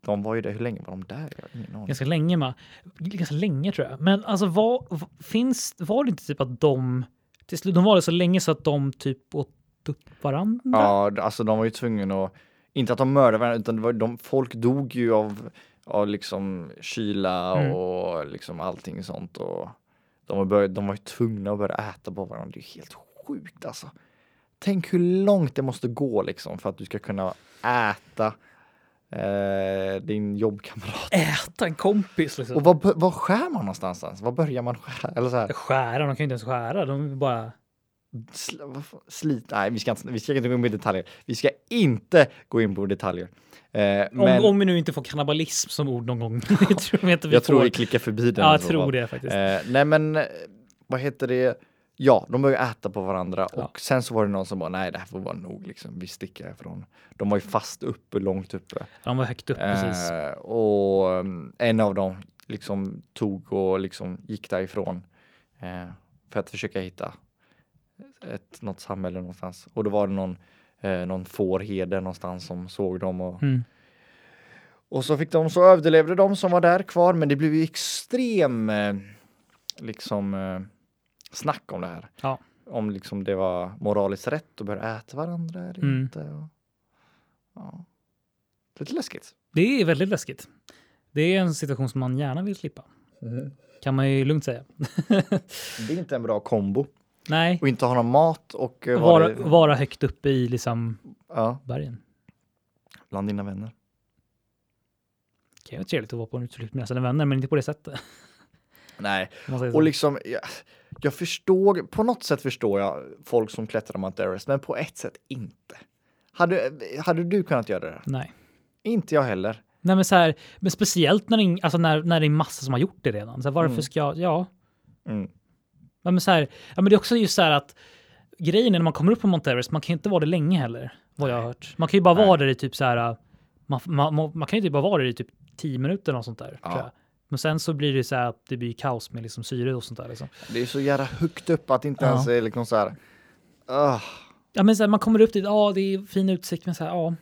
S1: de var ju där, hur länge var de där?
S2: Ganska länge med. Ganska länge tror jag. Men alltså vad- finns, var det inte typ att de till slut, de var det så länge så att de typ åt upp varandra?
S1: Ja, alltså de var ju tvungna att, inte att de mördade varandra utan var, de, folk dog ju av, av liksom kyla
S2: Mm.
S1: och liksom allting sånt och de var, börjat, de var ju tvungna att börja äta på varandra. Det är helt sjukt alltså. Tänk hur långt det måste gå liksom för att du ska kunna äta eh, din jobbkamrat.
S2: Äta en kompis liksom.
S1: Och vad, vad skär man någonstans? Alltså? Vad börjar man skära? Eller så här,
S2: Skära, de kan ju inte ens skära. De bara...
S1: sl, slit? Nej, vi ska, inte, vi ska inte gå in på detaljer. Vi ska inte gå in på detaljer. Eh,
S2: Om,
S1: men
S2: om vi nu inte får kannibalism som ord någon gång. tror jag inte vi
S1: jag
S2: får.
S1: tror vi klickar förbi den.
S2: Ja, jag tror det faktiskt.
S1: Eh, nej, men vad heter det? Ja, de började äta på varandra
S2: Ja.
S1: och sen så var det någon som bara nej, det här får vara nog liksom. Vi sticker härifrån. De var ju fast uppe, långt uppe.
S2: De var högt upp precis.
S1: Eh, och um, en av dem liksom tog och liksom gick därifrån eh, för att försöka hitta ett, något samhälle någonstans. Och då var det någon, eh, någon fårherde någonstans som såg dem och,
S2: Mm.
S1: och så fick de så överlevde de som var där kvar. Men det blev ju extrem eh, liksom eh, snack om det här.
S2: Ja.
S1: Om liksom det var moraliskt rätt att börja äta varandra eller
S2: Mm.
S1: inte. Och, ja. Lite läskigt.
S2: Det är väldigt läskigt. Det är en situation som man gärna vill slippa. Kan man ju lugnt säga.
S1: Det är inte en bra kombo.
S2: Nej,
S1: Och inte ha någon mat och eh,
S2: vara,
S1: vara,
S2: vara högt uppe i liksom
S1: ja,
S2: bergen.
S1: bland dina vänner.
S2: Det kan vara trevligt att vara på en utflykt med sina vänner, men inte på det sättet.
S1: Nej, och liksom jag, jag förstår, på något sätt förstår jag folk som klättrar Mount Everest, men på ett sätt inte. Hade, hade du kunnat göra det?
S2: Nej.
S1: Inte jag heller.
S2: Nej, men så här, men speciellt när det, alltså när, när det är massa som har gjort det redan. Så här, varför
S1: Mm.
S2: ska jag? Ja,
S1: Mm.
S2: Ja, men så här, ja, men det är också just så här att grejen är när man kommer upp på Mount Everest, man kan ju inte vara det länge heller, vad jag har hört. Man kan ju bara
S1: Nej.
S2: vara där i typ så här, man, man, man, man kan ju typ bara vara där i typ 10 minuter och sånt där.
S1: Ja.
S2: Men sen så blir det så här att det blir kaos med liksom syre och sånt där. Liksom.
S1: Det är så jävla högt upp att inte
S2: Ja.
S1: ens är liksom så här. ah,
S2: Ja, men så här, man kommer upp dit, ja, det är fin utsikt, men så här, ja.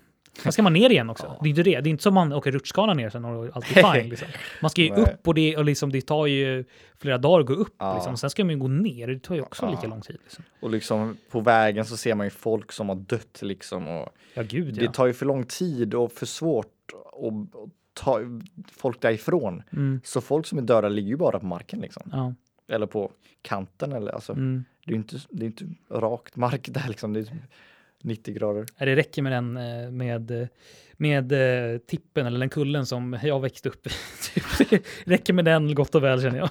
S2: Sen ska man ner igen också.
S1: Ja.
S2: Det är inte det. Det är inte som man åker rutschkana ner sen och allt är fine. Liksom. Man ska ju
S1: Nej.
S2: upp och det, och liksom, det tar ju flera dagar att gå upp.
S1: Ja.
S2: Liksom. Sen ska man ju gå ner. Det tar ju också
S1: Ja.
S2: lika lång tid. Liksom.
S1: och liksom på vägen så ser man ju folk som har dött liksom. Och
S2: Ja, gud
S1: Det
S2: ja.
S1: tar ju för lång tid och för svårt att ta folk därifrån.
S2: Mm,
S1: Så folk som är döda ligger ju bara på marken liksom.
S2: ja.
S1: Eller på kanten eller alltså.
S2: Mm.
S1: Det är ju inte, det är inte rakt mark där liksom. Det är typ 90 grader.
S2: Ja, Det räcker med den eh, med, med eh, tippen eller den kullen som jag växte upp i. Typ. Det räcker med den gott och väl känner jag.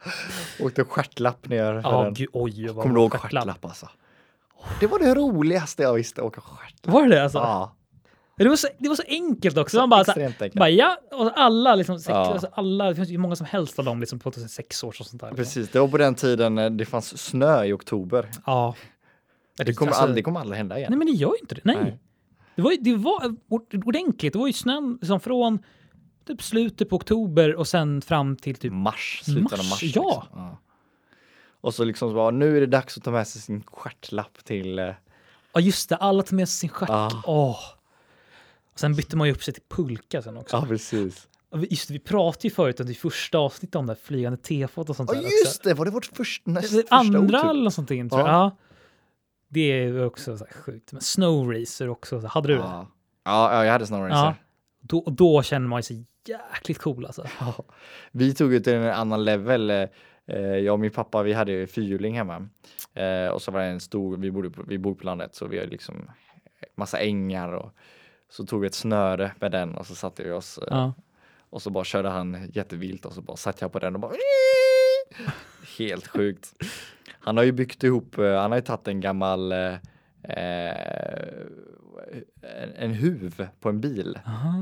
S1: Åkte stjärtlapp ner
S2: Ja,
S1: den.
S2: gud, oj,
S1: Kommer du ihåg
S2: stjärtlapp.
S1: stjärtlapp alltså? Det var det roligaste jag visste, åka stjärtlapp.
S2: Var det det alltså?
S1: Ja.
S2: Det var så, det var så enkelt också. Man bara, så,
S1: enkelt.
S2: bara ja, och alla liksom, sex,
S1: Ja.
S2: alltså, alla, det finns ju många som helst av dem liksom på 2006 års och sånt där.
S1: Precis, det var på den tiden eh, det fanns snö i oktober.
S2: Ja.
S1: Det kommer,
S2: Alltså-
S1: aldrig, kommer aldrig hända igen.
S2: Nej, men det gör ju inte det. Nej.
S1: Nej.
S2: Det var, det var ord- ordentligt. Det var ju snön liksom från typ slutet på oktober och sen fram till typ
S1: Mars, slutet av
S2: Mars,
S1: mars.
S2: ja.
S1: Liksom. ja. Och så liksom så bara, nu är det dags att ta med sig sin stjärtlapp till... eh,
S2: Ja just det, alla tog med sig sin stjärt.
S1: Ja.
S2: Åh. Sen bytte man ju upp sig till pulka sen också.
S1: Ja, precis.
S2: Just det, vi pratade ju förut under första avsnittet om det här flygande tefat och sånt
S1: Ja,
S2: där
S1: just det! Var det vårt först, näst,
S2: också.
S1: första
S2: Andra
S1: ord? typ?
S2: eller något sånt där, tror jag.
S1: Ja.
S2: Ja. Det är ju också så här sjukt. Men Snow Racer också, så hade du det?
S1: Ja. Ja, ja, jag hade Snow Racer.
S2: Ja. Då, då känner man sig jäkligt cool alltså.
S1: Ja. Vi tog ut en annan level. eh, eh, Jag och min pappa, vi hade ju fyrhjuling hemma. Eh, och så var det en stor, vi bodde på, vi på landet så vi har liksom massa ängar och så tog vi ett snöre med den och så satte vi oss eh,
S2: Ja.
S1: och så bara körde han jättevilt och så bara satt jag på den och bara Helt sjukt. Han har ju byggt ihop, eh, han har ju tagit en gammal eh, eh, en, en huv på en bil
S2: Aha.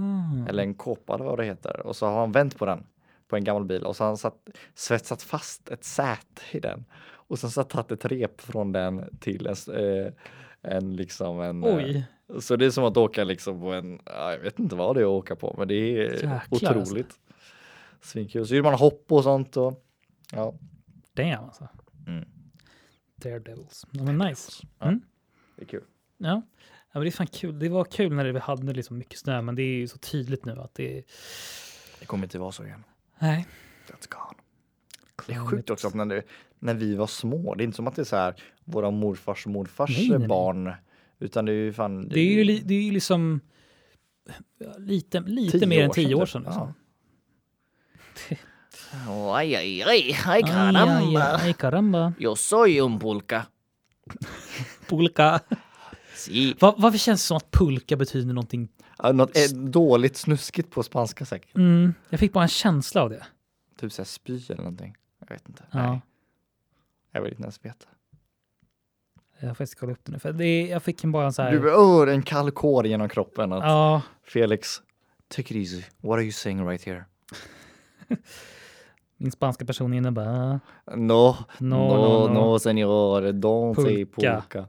S1: eller en kåpa eller vad det heter och så har han vänt på den på en gammal bil och så har han satt, svetsat fast ett säte i den och sen så tagit ett rep från den till en, eh, en liksom en eh,
S2: Oj.
S1: så det är som att åka liksom på en, ja, jag vet inte vad det är att åka på men det är
S2: Jäklar,
S1: otroligt.
S2: alltså.
S1: Svinkul. Så gjorde man hopp och sånt och ja.
S2: Damn alltså.
S1: Mm.
S2: Daredevils. Ja, men nice.
S1: Ja.
S2: Mm.
S1: Det är kul.
S2: Ja. ja, men det är fan kul. Det var kul när det hade liksom mycket snö, men det är ju så tydligt nu att det.
S1: Det kommer inte vara så igen.
S2: Nej.
S1: That's gone. Det är sjukt också att när, det, när vi var små, det är inte som att det är så här våra morfars morfars
S2: Nej, nej, nej.
S1: barn, utan det är ju fan.
S2: Det är ju, li, det är liksom ja, lite, lite mer än
S1: år
S2: tio
S1: sedan
S2: år
S1: typ.
S2: sedan. Liksom.
S1: Aj, aj, aj, aj,
S2: Aj, aj, aj, caramba.
S1: Jag soy un pulka.
S2: Pulka.
S1: Si.
S2: Va, varför känns det som att pulka betyder någonting?
S1: Ja, något eh, dåligt snuskigt på spanska säkert.
S2: Mm, jag fick bara en känsla av det.
S1: Typ såhär spy eller någonting. Jag vet inte.
S2: Ja.
S1: Nej. Jag vill inte ens veta.
S2: Jag får faktiskt kolla upp det nu. För det, jag fick en bara en så här...
S1: Du, oh, en kall kår genom kroppen. Att
S2: ja,
S1: Felix, take it easy. What are you saying right here?
S2: min spanska person inne bara...
S1: No,
S2: No,
S1: no,
S2: no,
S1: no,
S2: no.
S1: senor, don't say
S2: Pulka.
S1: pulka.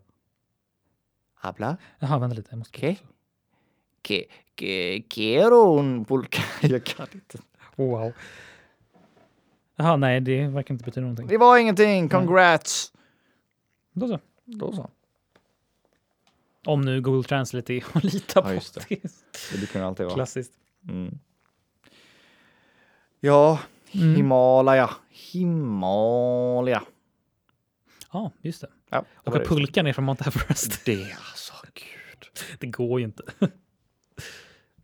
S1: Habla?
S2: Jaha, vänta lite. Jag måste...
S1: ¿Qué? Que, que, quiero un pulka. Jag kan inte.
S2: Wow. Jaha, nej, det verkar inte betyda någonting.
S1: Det var ingenting, congrats!
S2: Då så.
S1: Då så.
S2: Om nu Google Translate är att lita på.
S1: Ja, just det. Det brukar det alltid vara.
S2: Klassiskt.
S1: Mm. Ja,
S2: Mm.
S1: Himalaya. Himalaya.
S2: Ja, just det.
S1: Ja, det var
S2: Åka
S1: det.
S2: pulka ner från Mount Everest.
S1: Det alltså, gud.
S2: Det går ju inte.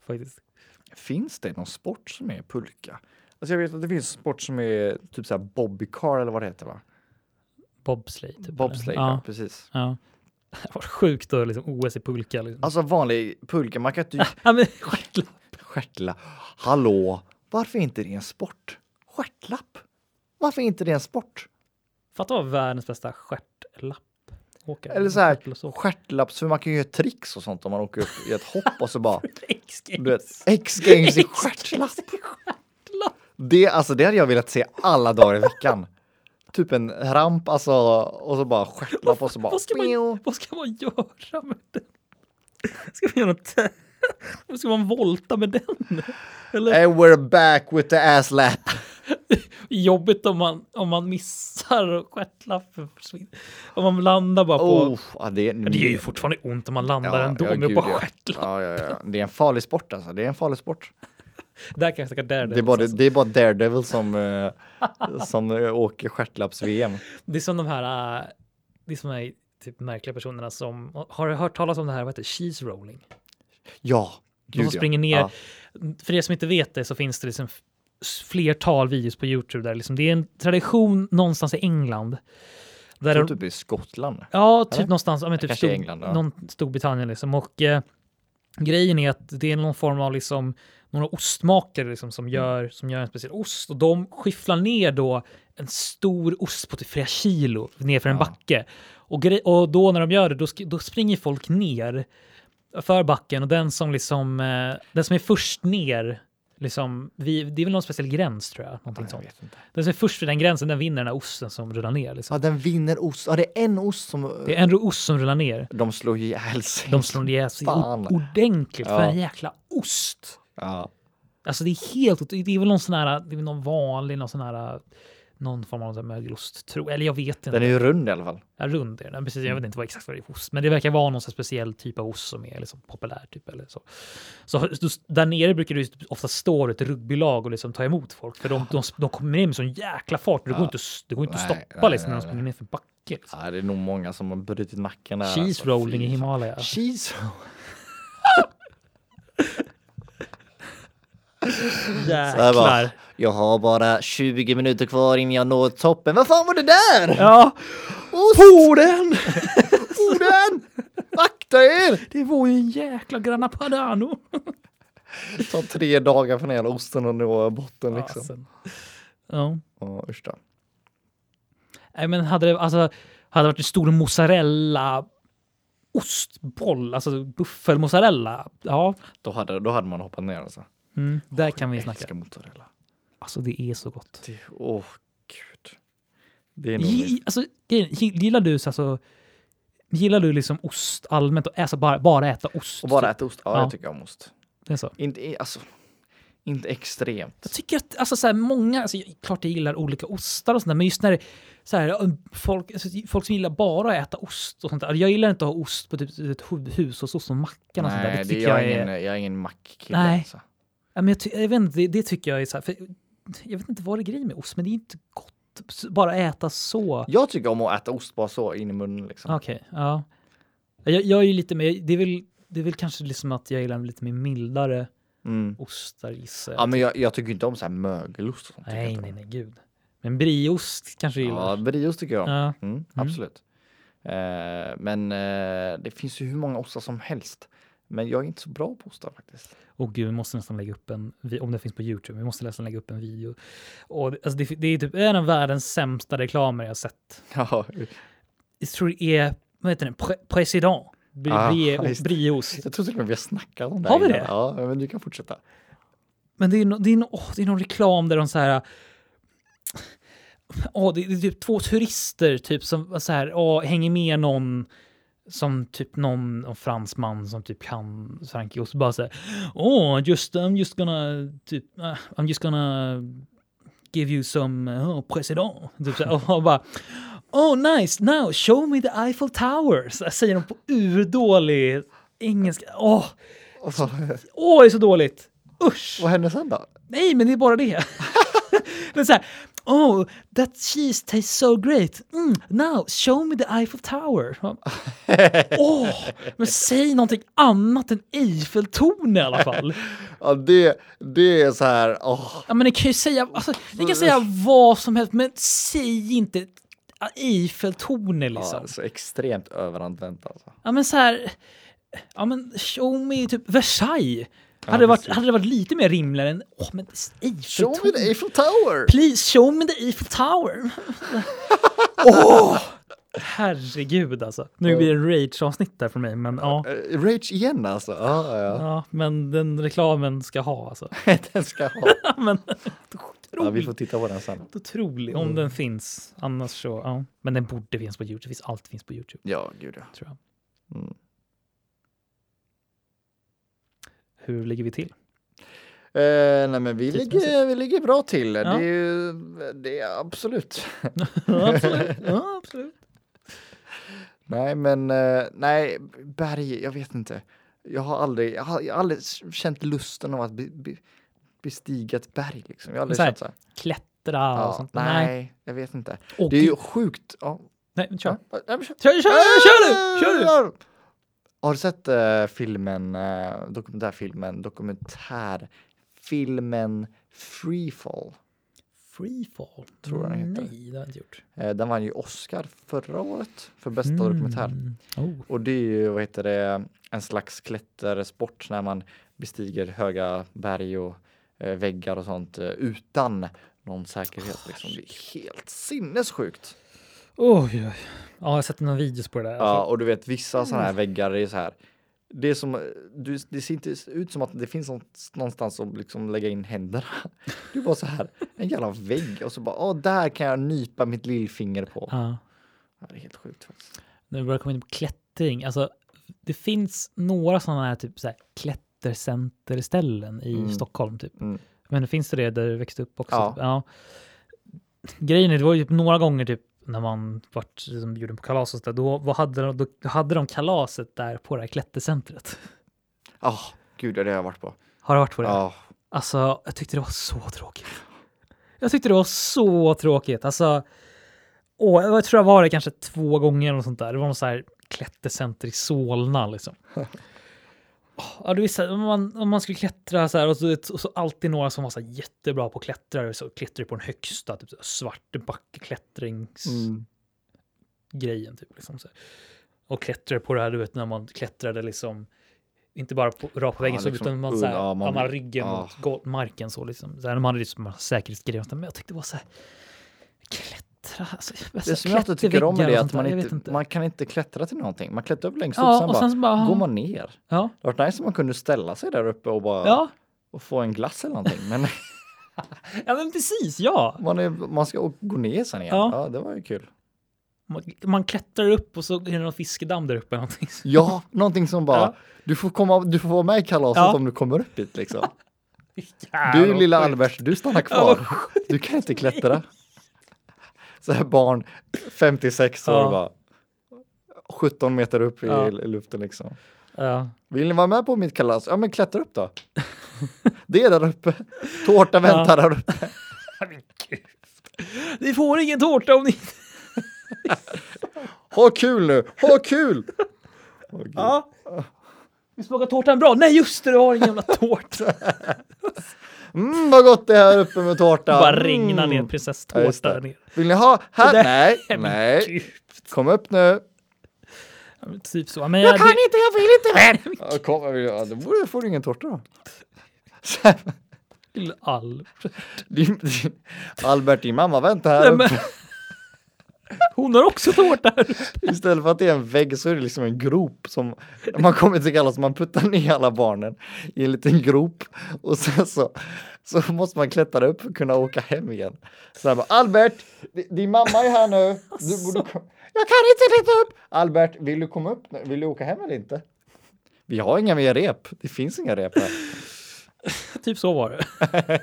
S2: Faktiskt.
S1: Finns det någon sport som är pulka? Alltså jag vet att det finns sport som är typ såhär bobbycar eller vad det heter va?
S2: Bobsleigh. Typ,
S1: Bobsleigh, ja.
S2: Ja.
S1: precis.
S2: ja. Det var sjukt då, liksom OS i pulka. Liksom.
S1: Alltså vanlig pulka, man kan inte
S2: ja, men stjärtlapp.
S1: stjärtla. Hallå, varför är inte det en sport? Stjärtlapp? Varför är inte det en sport?
S2: Fatta vad världens bästa stjärtlapp. Åka.
S1: Eller så här, stjärtlapps, för man kan ju göra tricks och sånt om man åker upp i ett hopp och så bara,
S2: X-games.
S1: X-games i stjärtlapp. Det, alltså det hade jag velat se alla dagar i veckan. Typ en ramp alltså och så bara stjärtlapp och så bara
S2: Vad ska, man, vad ska man göra med den? Ska man göra något? Ska man volta med den? Eller
S1: And we're back with the ass lap.
S2: jobbigt om man, om man missar och stjärtlappen försvinner. Om man landar bara på...
S1: Oh, ja, det,
S2: Men det gör ju fortfarande ont om man landar ändå med
S1: gud,
S2: på
S1: ja.
S2: stjärtlapp.
S1: Ja, ja, ja. Det är en farlig sport alltså. Det är en farlig sport.
S2: Där kan jag där.
S1: Det är bara, det är bara Daredevil som, eh, som eh, åker stjärtlapps-VM.
S2: Det är som de här, äh, det är som de här typ märkliga personerna som, har du hört talas om det här, vad heter det, cheese rolling?
S1: Ja,
S2: De som springer ner.
S1: Ja.
S2: För er som inte vet det så finns det liksom flertal videos på Youtube där liksom, det är en tradition någonstans i England. Där
S1: Jag tror typ i Skottland.
S2: ja, typ
S1: Eller?
S2: någonstans, ja, men typ
S1: Kanske
S2: Stor,
S1: England, ja.
S2: någon Storbritannien liksom. Och eh, grejen är att det är någon form av liksom några ostmakare liksom,
S1: Mm.
S2: som, gör, som gör en speciell ost och de skifflar ner då en stor ost på typ flera kilo ner för en
S1: Ja.
S2: backe. Och, och då när de gör det, då, då springer folk ner för backen och den som liksom, eh, den som är först ner, liksom, vi, det är väl någon speciell gräns tror jag. Någonting
S1: Jag
S2: sånt. Den som är först vid den gränsen, den vinner den här osten som rullar ner. Liksom.
S1: Ja, den vinner ost. Ja, det är en ost som...
S2: Det är en ost som rullar ner.
S1: De slår ihjäl sig.
S2: De slår ihjäl sig
S1: Fan.
S2: ordentligt för
S1: Ja.
S2: en jäkla ost.
S1: Ja.
S2: Alltså det är helt, det är väl någon sån här, det är väl någon vanlig, någon sån här, någon form av mögelost, tror Eller jag vet inte.
S1: Den är ju rund i alla fall.
S2: Ja, rund är den. Precis,
S1: Mm.
S2: jag vet inte vad exakt vad det är för ost, men det verkar vara någon speciell typ av ost som är liksom populär. Typ, eller så. Så där nere brukar det ju ofta stå ett rugbylag och liksom ta emot folk, för de, de, de kommer ner med sån jäkla fart. Det går
S1: Ja.
S2: inte, att- det går inte att
S1: Nej,
S2: stoppa
S1: nej,
S2: liksom, när de
S1: nej,
S2: springer ner för backe. Liksom.
S1: Ja, det är nog många som har brutit nacken där.
S2: Cheese
S1: alltså.
S2: rolling i
S1: Fy fan.
S2: Himalaya.
S1: Cheese bara,
S2: Jäklar.
S1: jag har bara 20 minuter kvar innan jag når toppen. Vad fan var det där?
S2: Ja,
S1: Ost! Orden! Orden! Akta er!
S2: det var ju en jäkla Grana Padano.
S1: Det tar tre dagar för den jävla osten att nå botten liksom.
S2: Fasen. Ja.
S1: Ja, usch då.
S2: Nej, men hade det, alltså, hade det varit en stor mozzarella ostboll, alltså buffelmozzarella, ja,
S1: Då hade, då hade man hoppat ner alltså.
S2: Mm, där kan vi
S1: Jag
S2: snacka.
S1: mozzarella.
S2: Alltså det är så gott.
S1: Det, åh, gud. Det är nog
S2: Alltså, gillar du så alltså, gillar du liksom ost allmänt och alltså bara, bara äta ost?
S1: Och bara
S2: typ?
S1: äta ost. Ja,
S2: Ja.
S1: jag tycker om ost.
S2: Det är så.
S1: Inte, alltså, inte extremt.
S2: Jag tycker att alltså, så här, många, alltså, klart jag gillar olika ostar och sånt där, men just när det så här, folk, alltså, folk som gillar bara att äta ost och sånt där. Jag gillar inte att ha ost på typ ett hu- hushållsost och mackan och sånt där.
S1: Nej,
S2: Det
S1: det, jag,
S2: jag
S1: är
S2: är...
S1: ingen, jag är ingen mackkille.
S2: Nej.
S1: Alltså.
S2: Ja, men jag, jag vet inte, det, det tycker jag är så här, för jag vet inte vad det är grejen med ost, men det är inte gott. Bara äta så.
S1: Jag tycker om att äta ost bara så in i munnen liksom.
S2: Okej, ja. Jag, jag är ju lite mer, det är väl, det är väl kanske liksom att jag gillar lite mer mildare
S1: Mm.
S2: ostar gissar jag.
S1: Ja, men jag, jag tycker inte om så här mögelost och sånt. jag
S2: Nej, nej, nej, gud. Men brieost kanske du
S1: Ja,
S2: gillar?
S1: brieost tycker jag om.
S2: Ja.
S1: Mm, absolut. Eh, men eh, det finns ju hur många ostar som helst. Men jag är inte så bra på ostar faktiskt.
S2: Och gud, vi måste nästan lägga upp en, om det finns på Youtube, vi måste nästan lägga upp en video. Och det, alltså det, det är typ en av världens sämsta reklamer jag sett.
S1: Ja,
S2: Jag tror det är, vad heter den, Pre- President. Brie,
S1: Ah,
S2: brie, brieost.
S1: jag tror till och med vi har snackat om det.
S2: Har vi
S1: innan.
S2: det?
S1: Ja, men du kan fortsätta.
S2: Men det är, no, det, är no, åh, det är någon reklam där de så här... Åh, det, det är typ två turister typ som så här, åh, hänger med någon som typ någon, någon fransman som typ kan Frankrike och så bara här, åh, just, I'm just gonna, typ, uh, I'm just gonna give you some, uh, president. Typ så och bara, oh nice, now show me the Eiffel Tower. Så här säger de på urdålig engelska. Åh,
S1: så,
S2: åh, det är så dåligt. Usch!
S1: vad hände sen då?
S2: Nej, men det är bara det. är så här, oh, that cheese tastes so great. Mm, now, show me the Eiffel Tower. Åh, men säg någonting annat än Eiffeltornet i alla fall.
S1: Ja, det, det är så här. åh.
S2: Ja, men ni kan ju säga, alltså, ni kan säga vad som helst, men säg inte Eiffeltornet
S1: Ja,
S2: liksom.
S1: så extremt överanvänt alltså.
S2: Ja, men så här, ja, men show me typ Versailles. Hade, det varit, hade det varit lite mer rimligare än, åh, men
S1: Show
S2: Eiffeltornet.
S1: me the Eiffel Tower!
S2: Please show me the Eiffel Tower. Åh! Herregud alltså. Nu blir det rage-avsnitt där för mig, men ja.
S1: Eh, Rage igen alltså. Ja, ja.
S2: Ja, men den reklamen ska ha alltså.
S1: Den ska ha.
S2: Men
S1: Ja, vi får titta på den sen.
S2: otrolig om den finns. Annars så, ja. Men den borde finnas på Youtube. Allt finns på Youtube,
S1: Ja, gud ja.
S2: tror jag.
S1: Mm.
S2: Hur ligger vi till?
S1: Eh, nej men vi ligger, vi ligger bra till.
S2: Ja.
S1: Det är ju, det är absolut.
S2: Absolut. Ja, absolut.
S1: Nej men, eh, nej, berg, jag vet inte. Jag har aldrig, jag har, jag har aldrig känt lusten av att be, be, bestiga ett berg liksom. Jag har aldrig
S2: Så här,
S1: känt så här.
S2: Klättra och
S1: Ja,
S2: sånt.
S1: nej, jag vet inte.
S2: Åh,
S1: Det är ju sjukt. Ja.
S2: Nej, men kör.
S1: Ja, men kör.
S2: Kör, kör, kör du! Kör du!
S1: Har du sett eh, filmen, uh, dokumentärfilmen, dokumentärfilmen Freefall?
S2: Freefall.
S1: Tror jag den heter.
S2: Nej, det har jag inte gjort.
S1: Eh, den vann ju Oscar förra året för bästa dokumentär.
S2: Mm. Oh.
S1: Och det är ju, vad heter det, en slags klättersport när man bestiger höga berg och eh, väggar och sånt eh, utan någon säkerhet. Liksom. Det är helt sinnessjukt.
S2: Oj, oj. Ja, jag har sett några videos på det där.
S1: Ja, och du vet vissa sådana här väggar är så här Det är som, du, det ser inte ut som att det finns någonstans att liksom lägga in händerna. Är bara så här, en jävla vägg och så bara, åh, där kan jag nypa mitt lillfinger på.
S2: Ja.
S1: Ja, det är helt sjukt faktiskt.
S2: Nu börjar jag komma in på klättring. Alltså, det finns några sådana här typ så här klättercenterställen i
S1: Mm.
S2: Stockholm. Typ.
S1: Mm.
S2: Men finns det det där du växte upp också?
S1: Ja.
S2: Typ? ja. Grejen är, det var ju typ några gånger typ när man vart liksom, bjuden på kalas och så där, då, vad hade de, då hade de kalaset där på det här klättercentret.
S1: Ja, gud, det har jag varit på.
S2: Har du varit på det?
S1: Ja,
S2: Alltså, jag tyckte det var så tråkigt. Jag tyckte det var så tråkigt. Alltså, åh, jag tror jag var det kanske två gånger eller sånt där. Det var något så här klättercenter i Solna liksom. Ja, du visste, om, man, om man skulle klättra så här och så, och så alltid några som var så jättebra på att klättra så klättrar på den högsta, typ så här svartbackeklättringsgrejen
S1: mm.
S2: typ. Liksom, så här. Och klättrar på det här, du vet när man klättrade liksom inte bara på, rakt på väggen
S1: Ja,
S2: så,
S1: liksom
S2: utan man, så här,
S1: ja, man-
S2: man, ryggen
S1: ja.
S2: mot marken så liksom. Så här, man hade liksom säkerhetsgrejer. Men jag tyckte det var så här, klättra. Alltså,
S1: Det som jag alltid tycker om är det att man inte,
S2: inte.
S1: man kan inte klättra till någonting. Man klättrar upp längst upp,
S2: Ja,
S1: sen
S2: och
S1: bara,
S2: sen bara,
S1: går man ner.
S2: Ja,
S1: Det hade varit nice om man kunde ställa sig där uppe och bara
S2: ja,
S1: och få en glass eller någonting. Men
S2: ja, men precis, ja.
S1: man, är, man ska gå ner sen igen.
S2: Ja.
S1: Ja, det var ju kul.
S2: Man, man klättrar upp och så är det någon fiskedamm där uppe. Någonting.
S1: Ja, någonting som bara,
S2: Ja.
S1: du, får komma, du får vara med i kalaset
S2: Ja.
S1: om du kommer upp hit liksom. Du lilla. Albert, du stannar kvar. Du kan inte klättra. Så här barn, 56 år
S2: Ja.
S1: bara. 17 meter upp i
S2: Ja.
S1: luften liksom.
S2: Ja.
S1: Vill ni vara med på mitt kalas? Ja men klättra upp då. Det är där uppe. Tårta väntar där uppe.
S2: Ni får ingen tårta om ni
S1: Ha kul nu, ha kul! Gud.
S2: Ja. Vi smakar tårtan bra? Nej just det, du har ingen jävla tårta.
S1: Mm, vad gott det är här uppe med tårta.
S2: Bara regna
S1: Mm.
S2: ner
S1: Ja, just
S2: prinsesstårta där nere.
S1: Vill ni ha? Här? Nej, nej. Kom upp nu.
S2: Ja, Typ så. Men jag, det,
S1: inte, jag vill inte. Ja, kom, jag ja, då får du ingen tårta då.
S2: Alv.
S1: din, din, Albert, din mamma väntar här uppe.
S2: Hon har också tårta. här.
S1: Istället för att det är en vägg så är det liksom en grop som man kommer till kalas, man puttar ner alla barnen i en liten grop och sen så, så måste man klättra upp och kunna åka hem igen. Så bara, Albert, di- din mamma är här nu. Du borde kom- jag kan inte klättra upp. Albert, vill du komma upp? Vill du åka hem eller inte? Vi har inga mer rep. Det finns inga rep här.
S2: Typ så var det.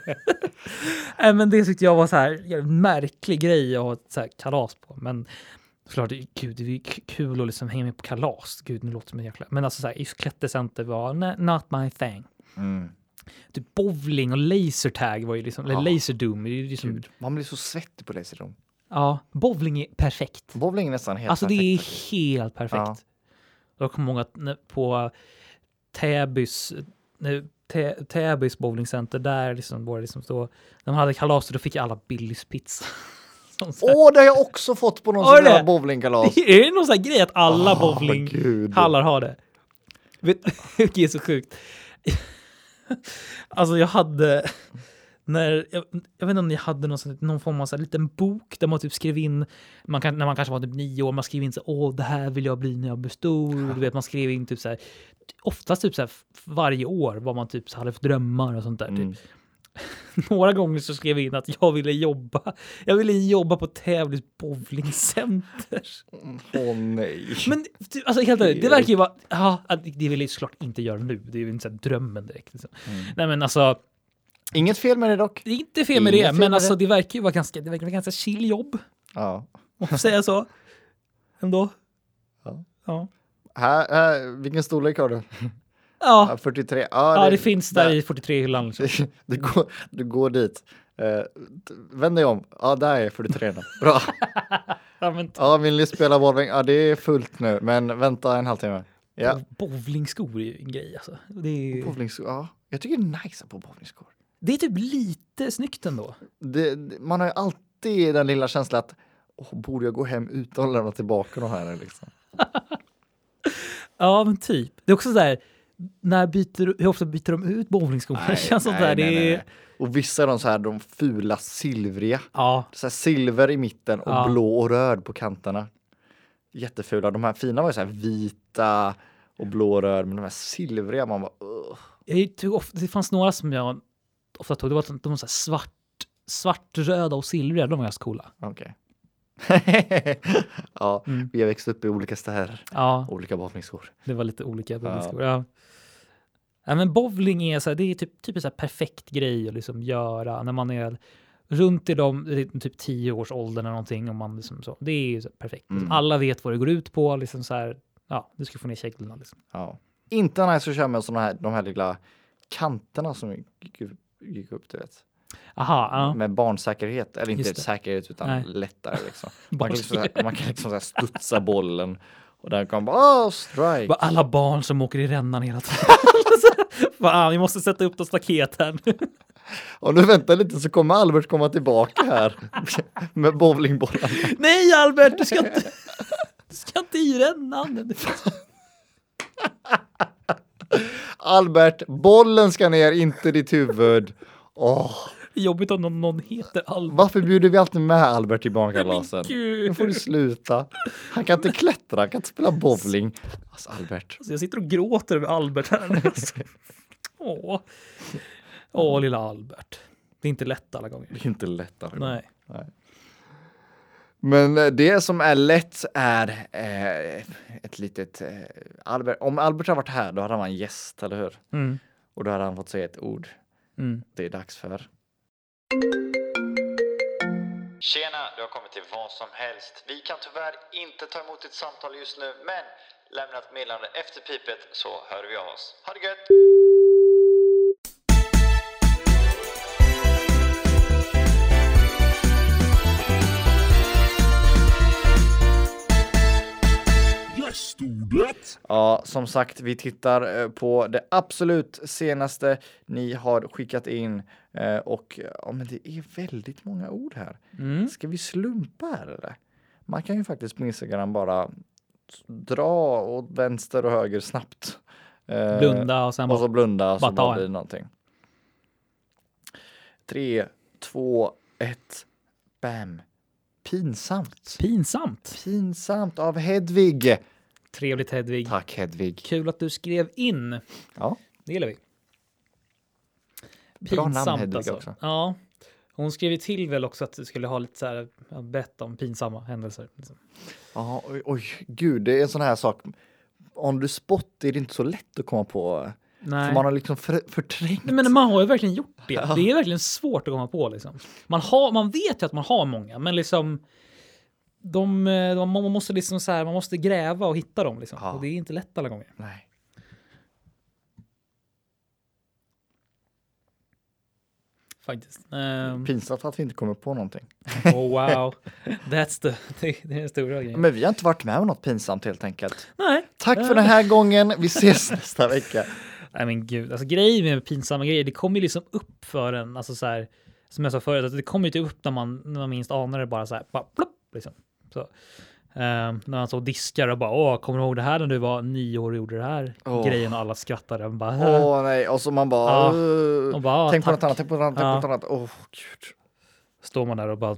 S2: Nej, men det tyckte jag var så här en märklig grej att ha ett så här kalas på. Men såklart, det är- gud, det är kul att liksom hänga med på kalas. Gud, nu låter det som en jäkla... Men alltså så här, just klättercenter var not my thing.
S1: Mm.
S2: Typ bowling och lasertag var ju liksom, eller
S1: Ja.
S2: laserdoom. är ju liksom,
S1: Gud, man blir så svettig på Laserdome.
S2: ja, bowling är perfekt.
S1: Bowling är nästan helt
S2: Alltså det
S1: perfekt
S2: är
S1: faktiskt.
S2: helt perfekt.
S1: Ja.
S2: Jag kommer ihåg att på Täbys, Tä- Täbys bowlingcenter, där liksom var det liksom så, när man hade kalas då fick alla Billys pizza.
S1: Åh, det har jag också fått på någon sån här
S2: det?
S1: bowlingkalas.
S2: Det är någon sån här grej att alla
S1: Åh,
S2: bowlinghallar har det. Vet det är så sjukt. Alltså jag hade, när, jag, jag vet inte om ni hade någon, sån, någon form av så här liten bok där man typ skrev in, man kan, när man kanske var typ nio år, man skrev in så åh det här vill jag bli när jag blir stor. Du vet, man skrev in typ så här, oftast typ så här varje år vad man typ så hade för drömmar och sånt där. Typ.
S1: Mm.
S2: Några gånger så skrev jag in att jag ville jobba, jag ville jobba på Tävlings bowlingcenter.
S1: Åh nej.
S2: Men typ, alltså helt ärligt, det verkar ju vara, ja, det vill jag såklart inte göra nu. Det är ju inte så drömmen direkt. Liksom.
S1: Mm.
S2: Nej men alltså,
S1: Inget fel med det dock.
S2: det är inte fel med
S1: Inget
S2: det,
S1: fel
S2: men
S1: med
S2: alltså
S1: det.
S2: det verkar ju vara ganska, det verkar vara ganska chill jobb,
S1: Ja.
S2: om man säga så. Ändå.
S1: Ja.
S2: Ja.
S1: Här, här, vilken storlek har du?
S2: Ja,
S1: Ja, 43. Ja,
S2: ja det finns där i 43-hyllan. Liksom.
S1: Du går, du går dit. Uh, vänd dig om. Ja, där är 43. då. Bra.
S2: Ja, men
S1: Ja, vill ni spela bowling? Ja, det är fullt nu, men vänta en halvtimme. Ja.
S2: Bowlingskor är ju en grej alltså. Det är,
S1: Bowlingskor, ja. Jag tycker det är nice på bowlingskor.
S2: Det är typ lite snyggt ändå.
S1: Det, man har ju alltid den lilla känslan att Åh, borde jag gå hem utan att lämna tillbaka de här liksom?
S2: Ja, men typ. Det är också så där, när byter, hur ofta byter de ut bowlingskorna? Känns som där, det är...
S1: Och vissa är de så här, de fula silvriga.
S2: Ja,
S1: Så silver i mitten och
S2: Ja.
S1: blå och röd på kanterna. Jättefula. De här fina var ju så här vita och blå röd, men de här silvriga, man bara "Ugh."
S2: Jag tog ofta, det fanns några som jag ofta tog. Det var de var så svart, svartröda och silvriga. De var ganska coola.
S1: Okej. ja,
S2: Mm.
S1: vi har växt upp i olika städer,
S2: Ja,
S1: olika bowlingskor.
S2: det var lite olika.
S1: Ja.
S2: bowlingskolor, Ja. Ja, men bowling är så här, det är typ, typ en så perfekt grej att liksom göra när man är runt i de typ 10 års åldern eller någonting. Och man liksom så, det är så perfekt.
S1: Mm.
S2: Alla vet vad det går ut på. Liksom så här, ja, du ska få ner käglorna. Liksom.
S1: Ja. Inte nice att köra med såna här, de här lilla kanterna som gick, upp- du vet.
S2: Aha, ja.
S1: Med barnsäkerhet, eller inte säkerhet utan
S2: Nej.
S1: lättare liksom. Man kan liksom, här- man kan liksom så här studsa bollen och den kan bara åh, strike.
S2: Bara alla barn som åker i rännan hela tiden. Fan, vi måste sätta upp något staket här nu.
S1: Och nu vänta lite så kommer Albert komma tillbaka här med bowlingbollarna.
S2: Nej Albert, du ska inte, du ska inte i rännan.
S1: Albert, bollen ska ner, inte ditt huvud.
S2: Är jobbigt om någon, någon heter Albert.
S1: varför bjuder vi alltid med Albert till barnkalasen? Nu får du sluta. Han kan inte klättra, han kan inte spela bowling. Alltså Albert.
S2: Alltså, jag sitter och gråter över Albert här nu. Alltså. Åh. Åh, lilla Albert. Det är inte lätt alla gånger.
S1: Det är inte lätt. alla gånger.
S2: Nej.
S1: Men eh, det som är lätt är eh, ett litet eh, Albert. Om Albert har varit här, då hade han varit en gäst, eller hur?
S2: Mm.
S1: Och då hade han fått säga ett ord.
S2: Mm.
S1: Det är dags för. Tjena, du har kommit till vad som helst. Vi kan tyvärr inte ta emot ditt samtal just nu, men lämna ett meddelande efter pipet så hör vi av oss. Ha det gött!
S3: Gästordet!
S1: Ja, som sagt, vi tittar eh, på det absolut senaste ni har skickat in eh, och ja, men det är väldigt många ord här.
S2: Mm.
S1: Ska vi slumpa här eller? Man kan ju faktiskt på Instagram bara dra åt vänster och höger snabbt. Eh,
S2: Blunda och sen
S1: och så blunda och så
S2: bara
S1: blir det någonting. Tre, två, ett, bam. Pinsamt.
S2: Pinsamt.
S1: Pinsamt av Hedvig.
S2: Trevligt Hedvig.
S1: Tack Hedvig.
S2: Kul att du skrev in.
S1: Ja.
S2: Det gillar vi.
S1: Bra namn, Hedvig,
S2: alltså.
S1: också.
S2: Ja. Hon skrev ju till väl också att du skulle ha lite så här, ja, berätta om pinsamma händelser. Liksom.
S1: Ja, oj, oj, gud, det är en sån här sak. Om du spott är det inte så lätt att komma på.
S2: Nej.
S1: För man har liksom för, förträngt.
S2: Nej, men man har ju verkligen gjort det. Det är verkligen svårt att komma på liksom. Man, har, man vet ju att man har många, men liksom de, eh, de, man måste liksom så här, man måste gräva och hitta dem liksom.
S1: Ja.
S2: Och det är inte lätt alla gånger.
S1: Nej.
S2: Faktiskt. Um,
S1: Pinsamt att vi inte kommer på någonting.
S2: oh, wow. That's the, det, det är den stora grejen.
S1: Men vi har inte varit med om något pinsamt helt enkelt.
S2: Nej.
S1: Tack för den här gången. Vi ses nästa vecka.
S2: Nej men gud, alltså grejer med pinsamma grejer, det kommer ju liksom upp för en, alltså så här, som jag sa förut, att det kommer ju inte upp när man, när man minst anar det bara så här, bara plopp, liksom. Så. Ehm, när man så diskar och bara, åh, kommer du ihåg det här när du var nio år och gjorde det här
S1: Åh.
S2: grejen och alla skrattade. Man bara,
S1: Åh nej, och så man bara...
S2: Och bara, "Ah,
S1: tänk på
S2: tack."
S1: något annat, tänk på något annat, tänk
S2: Ja.
S1: på något annat. Åh gud.
S2: står man där och bara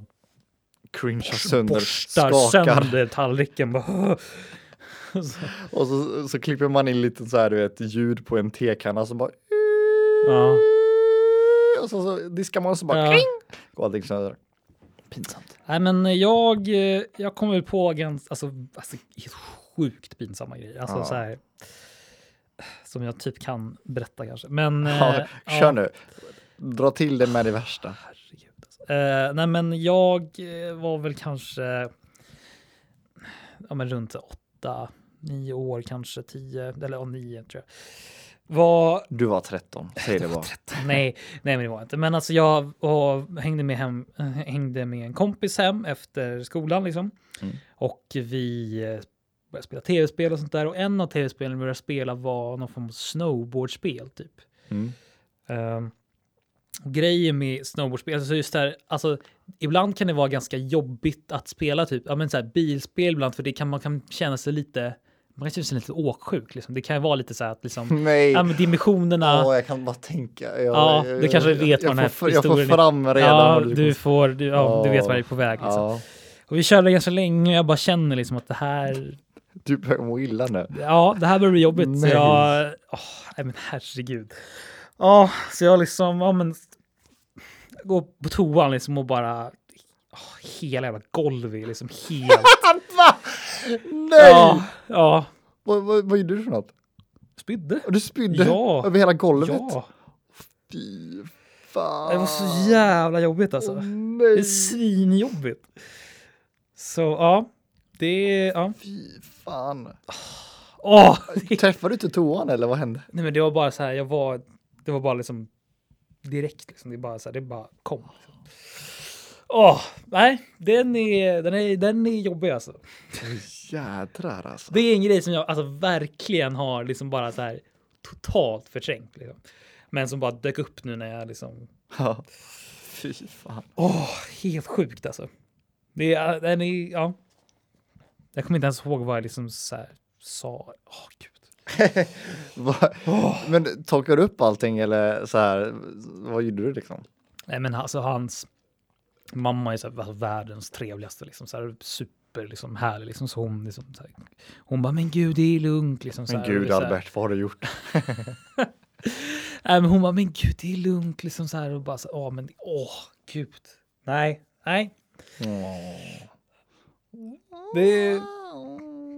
S1: Cringe sönder,
S2: borstar
S1: skakar.
S2: sönder tallriken. Bara, så,
S1: Och så, så klipper man in lite så här, du vet, ljud på en tekanna så bara...
S2: ja.
S1: Och så, så diskar man och så bara...
S2: Ja.
S1: Kling! Går allting sönder. Pinsamt.
S2: Nej, men jag, eh, jag kommer väl på ganska, alltså, alltså helt sjukt pinsamma grejer. Alltså
S1: Ja.
S2: så här, som jag typ kan berätta kanske. Men
S1: Ja,
S2: eh,
S1: kör
S2: ja,
S1: nu. Dra till det med det värsta.
S2: herregud, alltså. Eh, nej, men jag var väl kanske ja, men runt åtta, nio år, kanske tio eller ja, nio tror jag. Var
S1: Du var 13, säg det bara.
S2: nej, nej, men det var inte. Men alltså jag och hängde med hem, hängde med en kompis hem efter skolan liksom.
S1: Mm.
S2: Och vi eh, började spela tv-spel och sånt där. Och en av tv-spelen vi började spela var någon form av snowboardspel typ.
S1: Mm.
S2: Um, grejen med snowboardspel, alltså just där, alltså ibland kan det vara ganska jobbigt att spela typ, ja men så här bilspel ibland, för det kan man kan känna sig lite, man kan känna sig lite åksjuk liksom. Det kan ju vara lite så här att liksom,
S1: Nej.
S2: ja men dimensionerna.
S1: Åh, jag kan bara tänka. Jag,
S2: Ja,
S1: jag-
S2: du kanske vet vad den här
S1: får, Jag får
S2: historien
S1: fram redan.
S2: Ja, du får, du, ja, du vet
S1: Ja.
S2: vad jag är på väg. Liksom.
S1: Ja.
S2: Och vi körde ganska länge och jag bara känner liksom att det här,
S1: Du börjar må illa nu.
S2: Ja, det här börjar bli jobbigt. Så
S1: Nej.
S2: jag... Åh, nej men herregud. Ja, så jag liksom, ja men... Går på toan liksom och bara... hela jävla golvet liksom helt...
S1: Nej!
S2: ja, ja.
S1: Vad, vad, vad gjorde du för något?
S2: Spydde.
S1: Du spydde
S2: Ja.
S1: över hela golvet?
S2: Ja,
S1: Fy fan.
S2: det var så jävla jobbigt alltså. Det
S1: nej.
S2: är svinjobbigt. Så ja, det är... Ja.
S1: Fy fan.
S2: Åh!
S1: Träffade du inte toan eller vad hände?
S2: Nej men det var bara så här, jag var... Det var bara liksom direkt liksom. Det bara så här, det bara kom. Åh, nej, den är, den är, den är jobbig alltså.
S1: Jädrar alltså.
S2: Det är en grej som jag alltså verkligen har liksom bara så här totalt förträngt. Liksom. Men som bara dök upp nu när jag liksom...
S1: Ja. Fy fan.
S2: Åh, helt sjukt alltså. Det är, den är, ja. Jag kommer inte ens ihåg vad jag liksom så här sa. Åh, gud.
S1: Men torkade du upp allting eller så här? Vad gjorde du liksom?
S2: Nej, men alltså hans mamma är så här, alltså, världens trevligaste, liksom så här super liksom härlig, liksom så hon liksom så här, Hon bara, men gud, det är lugnt liksom. Så
S1: Men
S2: här,
S1: gud
S2: så
S1: Albert, vad har du gjort?
S2: Nej, men hon bara, men gud, det är lugnt liksom så här och bara så, åh, men åh, gud. Nej, nej, det,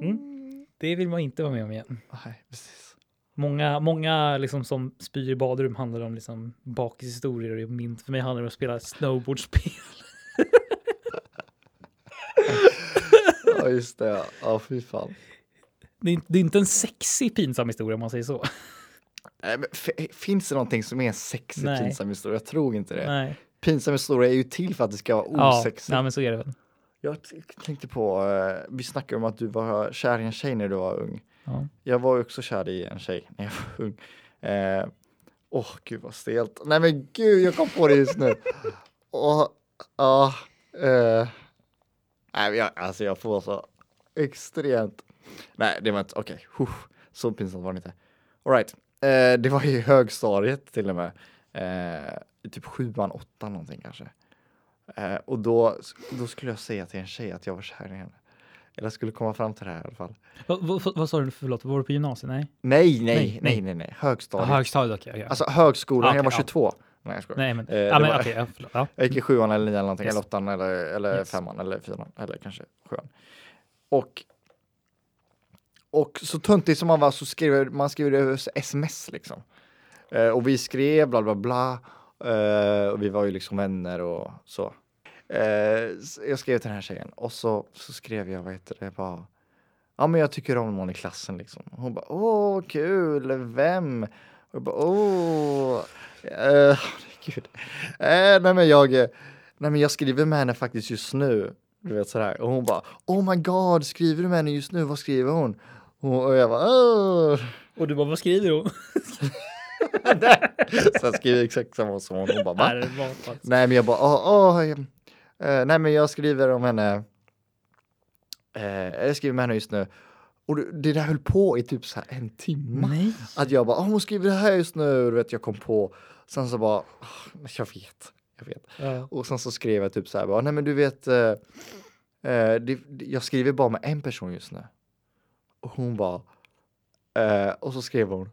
S2: mm, det vill man inte vara med om igen.
S1: Nej, precis.
S2: Många, många liksom som spyr i badrum handlar om liksom bakishistorier och min, för mig handlar det om att spela snowboardspel.
S1: Ja, just det. Ja, fy fan.
S2: Det är, inte- det är inte en sexig pinsam historia om man säger så.
S1: Nej, men finns det någonting som är en sexig
S2: Nej.
S1: pinsam historia? Jag tror inte det.
S2: Nej.
S1: Pinsam historia är ju till för att det ska vara osexigt.
S2: ja, men så är det väl.
S1: Jag tänkte på, eh, vi snackade om att du var kär i en tjej när du var ung.
S2: Ja.
S1: Jag var också kär i en tjej när jag var ung. Eh, Åh, gud vad stelt. Nej men gud, jag kom på det just nu. Och, ja, eh, nej, jag, alltså jag får så extremt. Nej, det var inte, okej, okay. så pinsamt var det inte. All right. eh, det var i högstadiet till och med. Eh, typ sjuan, åttan någonting kanske. Eh, och då, då skulle jag säga till en tjej att jag var kär i henne. Eller skulle komma fram till det här i alla fall.
S2: Vad, vad, vad sa du? Förlåt, var du på gymnasiet? Nej?
S1: Nej, nej,
S2: Nej,
S1: nej,
S2: nej.
S1: nej, nej,
S2: Ja,
S1: högstadiet.
S2: högstadiet, okej. ja.
S1: Alltså högskolan,
S2: Okej,
S1: jag var
S2: ja.
S1: 22. Nej, jag skojar.
S2: Nej, men,
S1: Eh,
S2: ja, men
S1: var-
S2: okej. ja, förlåt. Ja.
S1: Jag gick i sjuan eller nian eller någonting,
S2: Yes.
S1: eller åttan eller, eller
S2: Yes.
S1: femman eller fyran, eller kanske sjuan. Och och så töntigt som man var så skrev man över sms liksom. Eh, och vi skrev bla bla bla. Eh, och vi var ju liksom vänner och så. Eh, s- jag skrev till den här tjejen och så, så skrev jag, vad heter det, bara Ja men jag tycker om någon i klassen liksom. Och Hon bara åh kul, vem? Och jag bara åh. Eh, gud. Nej men jag, nej men jag skriver med henne faktiskt just nu. Du vet sådär. Och hon bara oh my god, skriver du med henne just nu? Vad skriver hon? Och och jag bara åh.
S2: Och du bara, vad skriver hon?
S1: Så jag skriver exakt samma som hon. Hon bara va?
S2: Nej, faktiskt-
S1: Nej men jag bara, åh, åh, eh, eh, nej men jag skriver om henne. Eh, jag skriver med henne just nu. Och det, där höll på i typ så här en timme.
S2: Nej.
S1: Att jag bara, åh, hon skriver det här just nu. Du vet, jag kom på. Sen så bara, "Åh, jag vet, jag vet.
S2: Ja.
S1: Och sen så skrev jag typ så här, bara, nej men du vet, eh, eh, det, det- jag skriver bara med en person just nu. Och hon bara, eh, och så skrev hon,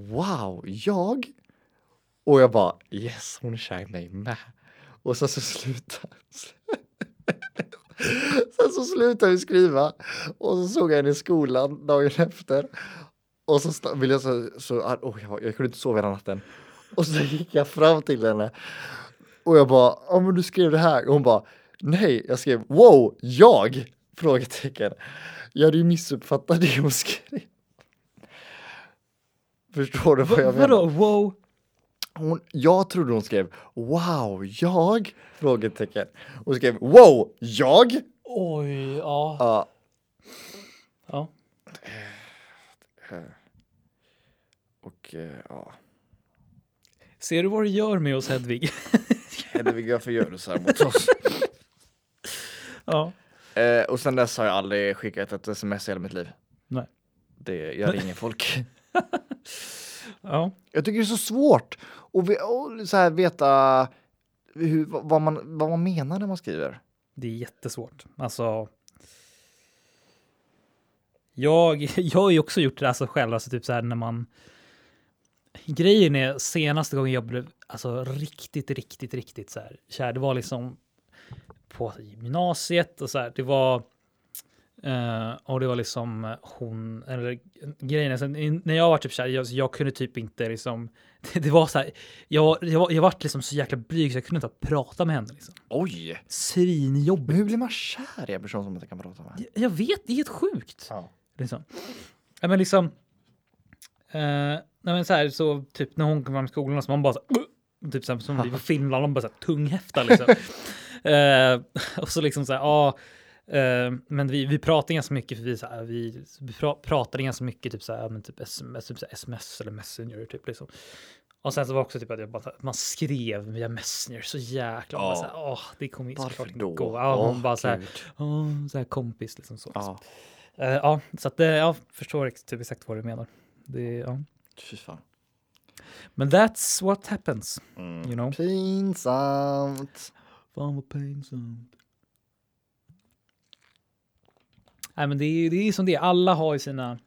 S1: wow, jag? Och jag bara, yes, hon är kär i mig med. Och sen så slutade Sen så slutade vi skriva och så såg jag henne i skolan dagen efter. Och så ville jag så, så oh, jag, jag kunde inte sova hela natten. Och så gick jag fram till henne och jag bara, ja men du skrev det här. Och hon bara, nej, jag skrev wow, jag? Frågetecken. Jag hade ju missuppfattat det hon skrev. Förstår du vad jag menar?
S2: vadå, wow?
S1: Hon, jag trodde hon skrev wow, jag? Frågetecken. Hon skrev wow, jag?
S2: Oj, ja.
S1: Ja,
S2: ja.
S1: och eh, ja.
S2: Ser du vad du gör med oss Hedvig?
S1: Hedvig, varför gör du så här mot oss?
S2: ja.
S1: Eh, och sen dess har jag aldrig skickat ett sms i hela mitt liv.
S2: Nej.
S1: Det, jag ringer folk.
S2: Ja.
S1: Jag tycker det är så svårt att så här veta hur, vad, man, vad man menar när man skriver.
S2: Det är jättesvårt. Alltså. Jag, jag har ju också gjort det alltså själv, alltså typ så här när man... Grejen är senaste gången jag blev alltså riktigt, riktigt, riktigt så här kär. Det var liksom på gymnasiet och så här. Det var eh, och det var liksom hon eller grejen är sen, när jag var typ kär. Jag, jag kunde typ inte liksom. Det, det var så här. Jag, jag, jag var liksom så jäkla blyg så jag kunde inte prata med henne. Liksom.
S1: Oj!
S2: Svinjobbigt.
S1: Men hur blir man kär i en person som man inte kan prata med?
S2: Jag, jag vet, det är helt sjukt.
S1: Ja.
S2: Liksom. Ja, men liksom. Eh, nej, men så här, så typ när hon kom fram till skolan så man bara så här, typ så här, som vi på Finland, de bara så här, tunghäfta liksom. eh, och så liksom så här, ja. Eh, men vi, vi pratar ganska mycket, för vi, så här, vi, vi pra, pratade ganska mycket, typ så här, men typ sms, typ så här, sms eller messenger, typ liksom. Och sen så var det också typ att bara, så man skrev via messenger så jäkla,
S1: Ja.
S2: så här, åh, det kommer ju såklart inte gå. Ja, hon bara så här, åh, så här kompis liksom så.
S1: Ja,
S2: Eh, ja, så att det, jag förstår typ exakt vad du menar. Det, ja.
S1: fy fan.
S2: Men that's what happens.
S1: Mm.
S2: You know?
S1: Pinsamt.
S2: Fan vad pinsamt. Nej men det är det är som det är. Alla har ju sina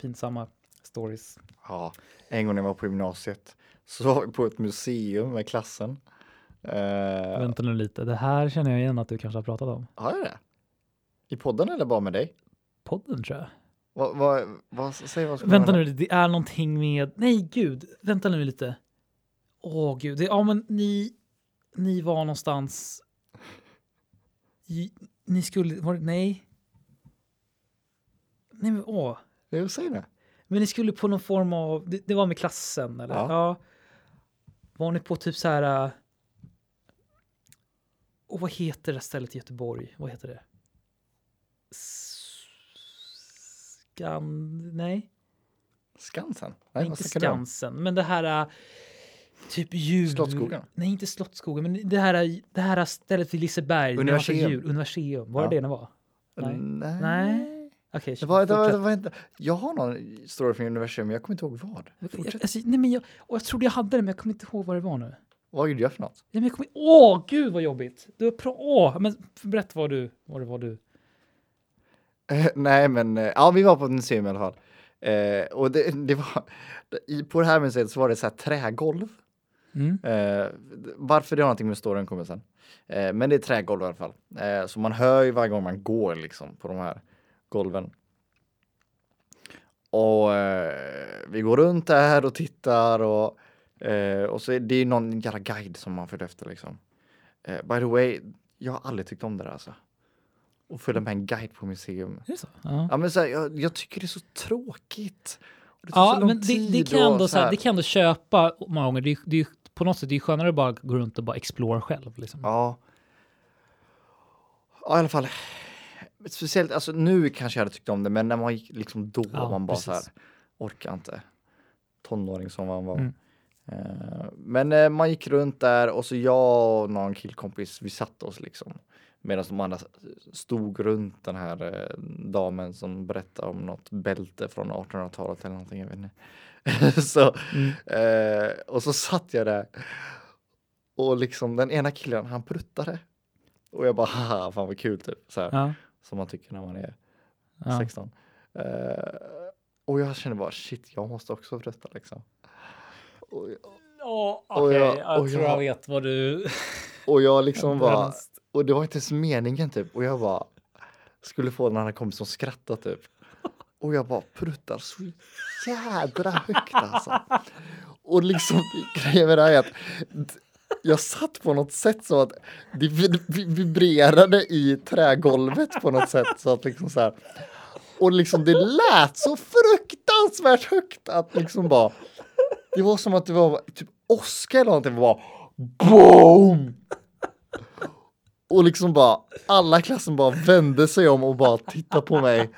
S2: pinsamma stories.
S1: Ja, en gång när jag var på gymnasiet så var vi på ett museum med klassen. Eh,
S2: Vänta nu lite. Det här känner jag igen att du kanske har pratat om.
S1: har jag det? I podden eller bara med dig?
S2: Podden tror jag.
S1: Vad, vad, vad, säg vad som
S2: Vänta nu, det är någonting med... Nej gud, vänta nu lite. Åh gud, det, ja men ni, ni var någonstans... I, ni skulle... Var, det- nej. Nej men åh.
S1: Jo, säg det.
S2: Men ni skulle på någon form av, det, det var med klassen eller?
S1: Ja.
S2: Ja. Var ni på typ så här... äh, Och vad heter det stället i Göteborg? Vad heter det? S- Skan... Nej,
S1: Skansen?
S2: nej inte? Skansen. Men det här... äh, Typ djur...
S1: Slottsskogen?
S2: Nej, inte Slottsskogen. Men det här, äh, det här ställlet i Liseberg.
S1: Universium.
S2: Djur, universium. Var
S1: Ja.
S2: det det det var? Nej.
S1: Nej.
S2: Nej. Okej,
S1: Det var, det var, inte, jag har någon story från universum, men jag kommer inte ihåg vad.
S2: Jag, alltså, nej, men jag, och jag trodde jag hade det, men jag kommer inte ihåg vad det var nu.
S1: Vad gjorde jag för något?
S2: Nej, men jag kommer, åh, gud vad jobbigt. Du har åh, men berätta vad du, vad det var du.
S1: Eh, nej, men eh, ja, vi var på ett museum i alla fall. Eh, och det, det var, i, på det här museet så var det så här trägolv.
S2: Mm.
S1: Eh, varför det har någonting med storyn kommer sen. Eh, men det är trägolv i alla fall. Eh, så man hör ju varje gång man går liksom på de här golven. Och eh, vi går runt där och tittar och, eh, och så är det ju någon jävla guide som man följer efter liksom. Eh, by the way, jag har aldrig tyckt om det där alltså. Och följa med en guide på museum.
S2: Är det så? Ja.
S1: Ja men så här, jag, jag tycker det är så tråkigt.
S2: Ja, men det, det, kan ändå,
S1: så
S2: här, det kan ändå köpa många gånger. Det, är- det, på något sätt det är skönare att bara gå runt och bara explora själv. Liksom.
S1: Ja. Ja, i alla fall. Speciellt, alltså nu kanske jag hade tyckt om det, men när man gick liksom då,
S2: Ja,
S1: man bara så här,
S2: precis.
S1: orkar inte. Tonåring som man var.
S2: Mm.
S1: Eh, men eh, man gick runt där och så jag och någon killkompis, vi satte oss liksom. Medan de andra stod runt den här eh, damen som berättade om något bälte från 1800-talet eller någonting, jag vet inte. så,
S2: Mm.
S1: eh, och så satt jag där och liksom den ena killen han pruttade. Och jag bara haha, fan vad kul typ. Så här,
S2: Ja,
S1: Som man tycker när man är
S2: ja.
S1: 16. Eh, och jag känner bara shit, jag måste också prutta liksom. Och,
S2: Åh,
S1: Och
S2: okej,
S1: jag-
S2: jag,
S1: och
S2: tror
S1: jag-
S2: jag vet vad du...
S1: och jag liksom bara, och det var inte ens meningen typ. Och jag bara skulle få den andra kompisen att skratta typ. Och jag bara pruttar så jädra högt alltså. Och liksom grejen med det här är att jag satt på något sätt så att det vibrerade i trägolvet på något sätt så att liksom så här. Och liksom det lät så fruktansvärt högt att liksom bara. Det var som att det var typ åska eller någonting. Bara BOOM! Och liksom bara alla i klassen bara vände sig om och bara tittade på mig.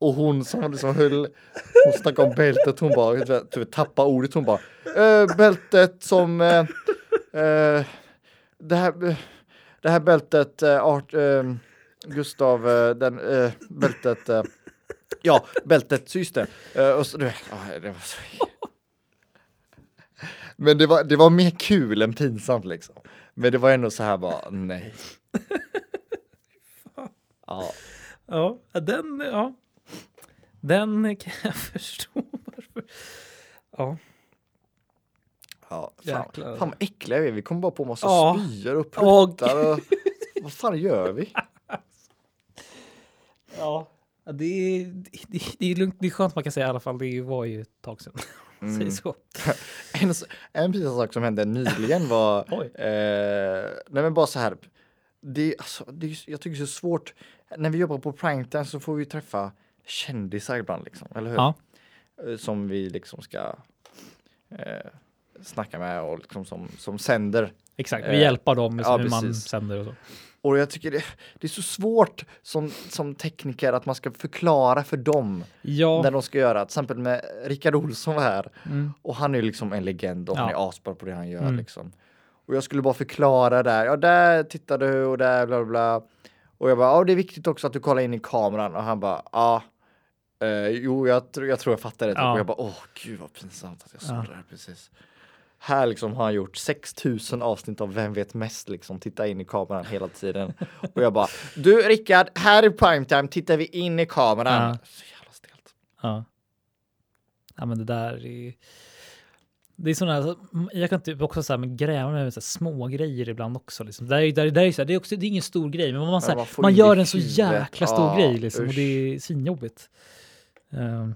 S1: Och hon som liksom höll, hon snackade om bältet, hon bara typ, tappade ordet, hon bara äh, bältet som äh, det här det här bältet, äh, art, äh, Gustav, den bältet, ja bältet, just det. Och så, ja, det var så... Men det var, det var mer kul än pinsamt liksom. Men det var ändå så här bara, nej. Ja,
S2: Ja, den, ja. Den kan jag förstå varför. Ja,
S1: Ja, fan,
S2: Jäklar.
S1: fan vad äckliga vi är. Vi kommer bara på massa
S2: Ja.
S1: spyor och pruttar. och, vad fan gör vi?
S2: ja. Det, är, det, det är lugnt. Det är skönt man kan säga i alla fall. Det var ju ett tag sedan.
S1: Mm.
S2: Säg så.
S1: En, s- en precis sak som hände nyligen var,
S2: Oj.
S1: eh, nej men bara så här, det, alltså, det, är- jag tycker det är så svårt, när vi jobbar på primetime så får vi träffa kändisar ibland liksom, eller hur?
S2: Ja.
S1: Eh, Som vi liksom ska eh, snacka med och liksom som, som sänder.
S2: Exakt,
S1: Eh,
S2: vi hjälper dem med
S1: ja,
S2: hur man
S1: precis.
S2: sänder och så.
S1: Och jag tycker det, det är så svårt som, som tekniker att man ska förklara för dem
S2: Ja,
S1: när de ska göra, till exempel med Rickard Olsson var här
S2: mm.
S1: och han är liksom en legend och han
S2: Ja.
S1: är asbra på det han gör
S2: Mm.
S1: liksom. Och jag skulle bara förklara där, ja där tittar du och där bla bla bla. Och jag bara, ja det är viktigt också att du kollar in i kameran och han bara, ja. Eh, jo, jag, tror- jag tror jag fattar det. typ.
S2: Ja.
S1: Och jag bara, åh gud vad pinsamt att jag sa
S2: Ja.
S1: det här precis. Här liksom har han gjort 6000 avsnitt av Vem vet mest liksom, titta in i kameran hela tiden. och jag bara, du Rickard, här i primetime tittar vi in i kameran.
S2: Ja.
S1: Så jävla stelt.
S2: Ja. Ja, men det där är... Det är sådana jag kan typ också så här, men gräva med så här, små grejer ibland också. Liksom. Det, är, det, är, så här, det, är också, det är ingen stor grej, men man, så här,
S1: man
S2: gör en så jäkla stor
S1: Ja,
S2: grej liksom, och det är svinjobbigt. Um,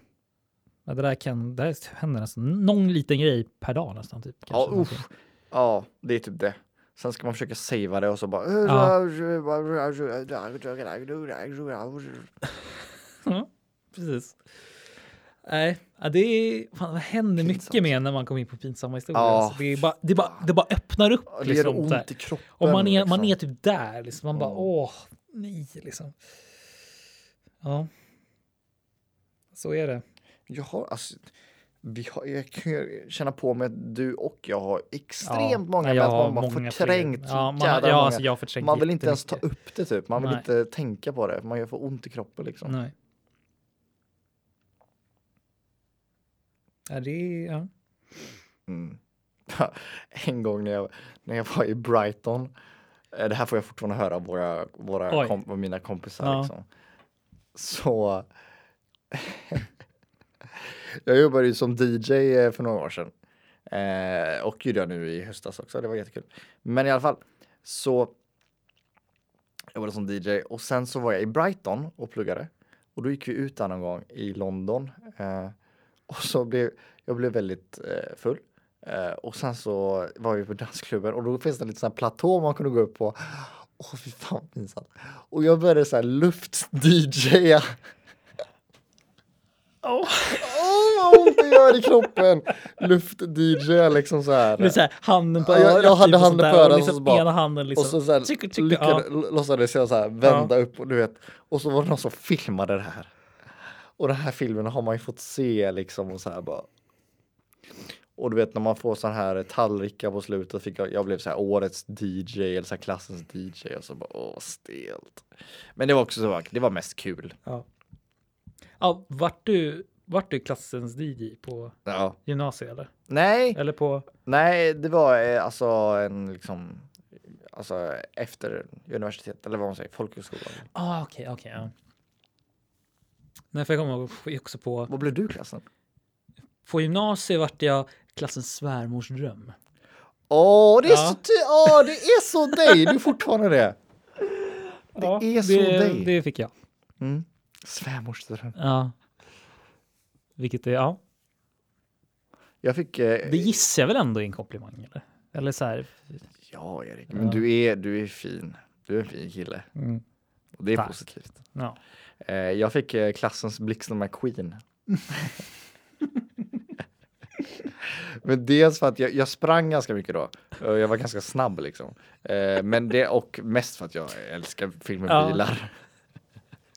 S2: ja, det där kan, det där händer nästan någon liten grej per dag nästan. Typ,
S1: Ja, usch. Ja, det är typ det. Sen ska man försöka savea det och så bara...
S2: Ja, precis. Nej, ja, det är, fan, det händer mycket
S1: Pinsamt.
S2: mer när man kommer in på pinsamma historier.
S1: Ja,
S2: alltså. det, bara, det, bara, det bara öppnar upp.
S1: Det gör
S2: liksom,
S1: ont i kroppen.
S2: Och man är, man är
S1: liksom.
S2: typ där, liksom. man bara
S1: Mm.
S2: åh, nej, liksom. Ja. Så är det.
S1: Jag har, alltså, vi har, jag kan känna på mig att du och jag har extremt
S2: Ja,
S1: många,
S2: jag har
S1: man
S2: många
S1: förträngt
S2: Ja, man, har- ja, alltså jag förträngt
S1: Man vill inte ens ta upp det typ. Man vill
S2: Nej.
S1: inte tänka på det. Man gör för ont i kroppen liksom.
S2: Nej. Ja, det är, ja.
S1: Mm. en gång när jag, när jag var i Brighton. eh, Det här får jag fortfarande höra av våra, våra kom, mina kompisar.
S2: Ja.
S1: Liksom. Så. jag jobbade ju som DJ eh, för några år sedan. Eh, och gjorde jag nu i höstas också. Det var jättekul. Men i alla fall så. Jag jobbade som DJ och sen så var jag i Brighton och pluggade. Och då gick vi ut där någon gång i London. Eh, och så blev jag blev väldigt eh, full. Eh, och sen så var vi på dansklubben och då finns det en liten sån här platå man kunde gå upp på. Åh fy fan vad pinsamt. Och jag började så här luft-DJa. Oh det gör i kroppen! Luft-DJa liksom så här.
S2: Med så här, handen på
S1: Ja, jag-
S2: örat.
S1: jag hade
S2: typ och
S1: handen på örat
S2: och
S1: och
S2: liksom
S1: så bara-
S2: ena handen liksom.
S1: Och så, så här,
S2: tycker, tycker,
S1: lyckades,
S2: ja.
S1: låtsades jag så här vända upp och du vet. Och så var det någon som filmade det här. Och den här filmen har man ju fått se liksom och så här bara. Och du vet när man får sån här tallrikar på slutet fick jag, jag blev så här årets DJ eller så här klassens DJ och så bara åh stelt. Men det var också så, det var mest kul.
S2: Ja. Ja, vart du, vart du klassens DJ på
S1: Ja.
S2: gymnasiet eller?
S1: Nej,
S2: Eller på?
S1: nej, det var eh, alltså en liksom, alltså efter universitet eller vad man säger, folkhögskolan.
S2: Ah, okej, okej. ja. Nej, för jag kommer också på,
S1: Vad blev du klassen?
S2: på gymnasiet vart jag klassens svärmors dröm.
S1: Åh, det är
S2: Ja.
S1: så, ty- åh, det är så dig! Du är fortfarande det. Det är så
S2: det,
S1: dig.
S2: det fick jag.
S1: Mm. Svärmorsdröm.
S2: Ja. Vilket är, ja.
S1: Jag fick, eh,
S2: Det gissar jag väl ändå är en komplimang eller? Eller så här.
S1: ja Erik, men
S2: Ja.
S1: du är, du är fin. Du är en fin kille.
S2: Mm,
S1: Och det är
S2: Tack.
S1: positivt.
S2: ja.
S1: Eh, jag fick eh, klassens Blixten McQueen. men dels för att jag, jag sprang ganska mycket då. Jag var ganska snabb liksom. Eh, men det och mest för att jag älskar filmer
S2: Ja.
S1: bilar.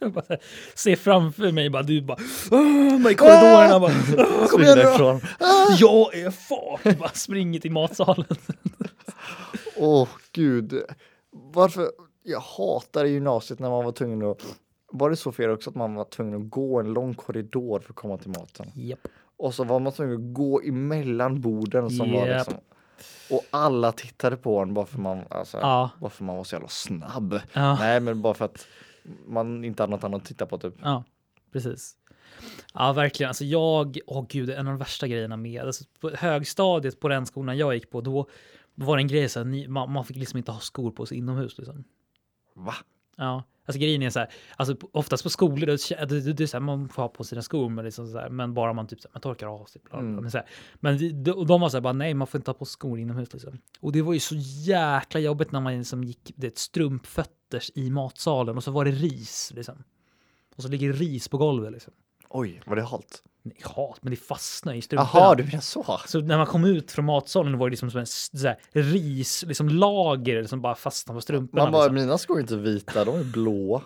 S2: Bara ser framför mig bara du bara, i korridorerna bara, "Åh, kom igen nu då."
S1: Därifrån.
S2: Jag är fart! Bara springer till matsalen.
S1: Åh gud. Varför? Jag hatar gymnasiet när man var tvungen att var det så för er också att man var tvungen att gå en lång korridor för att komma till maten?
S2: Japp.
S1: Och så var man tvungen att gå emellan borden som var
S2: Japp.
S1: liksom och alla tittade på en bara för man, alltså,
S2: Ja.
S1: bara för man var så jävla snabb.
S2: Ja.
S1: Nej men bara för att man inte hade något annat att titta på typ.
S2: Ja, precis. Ja, verkligen. Alltså jag, åh gud, en av de värsta grejerna med alltså, på högstadiet på den skolan jag gick på, då, var det en grej så här, man, man fick liksom inte ha skor på sig inomhus liksom.
S1: Va?
S2: Ja, alltså grejen är så här, alltså oftast på skolor, det, det, det, det är så här, man får ha på sina skor, men, liksom så här, men bara man typ så här, man torkar av sig. Bla, bla, bla.
S1: Mm.
S2: Men, så här, men de, de de var så här, bara nej, man får inte ha på skor inomhus liksom. Och det var ju så jäkla jobbigt när man liksom gick det, strumpfötters i matsalen och så var det ris liksom. Och så ligger ris på golvet liksom.
S1: Oj, var det halt?
S2: Nej, hat, men det fastnar i strumporna.
S1: Jaha, du menar så?
S2: Så när man kom ut från matsalen var det liksom som en så här, ris, liksom lager som bara fastnade på strumporna.
S1: Man bara,
S2: liksom.
S1: mina skor är inte vita, de är blåa.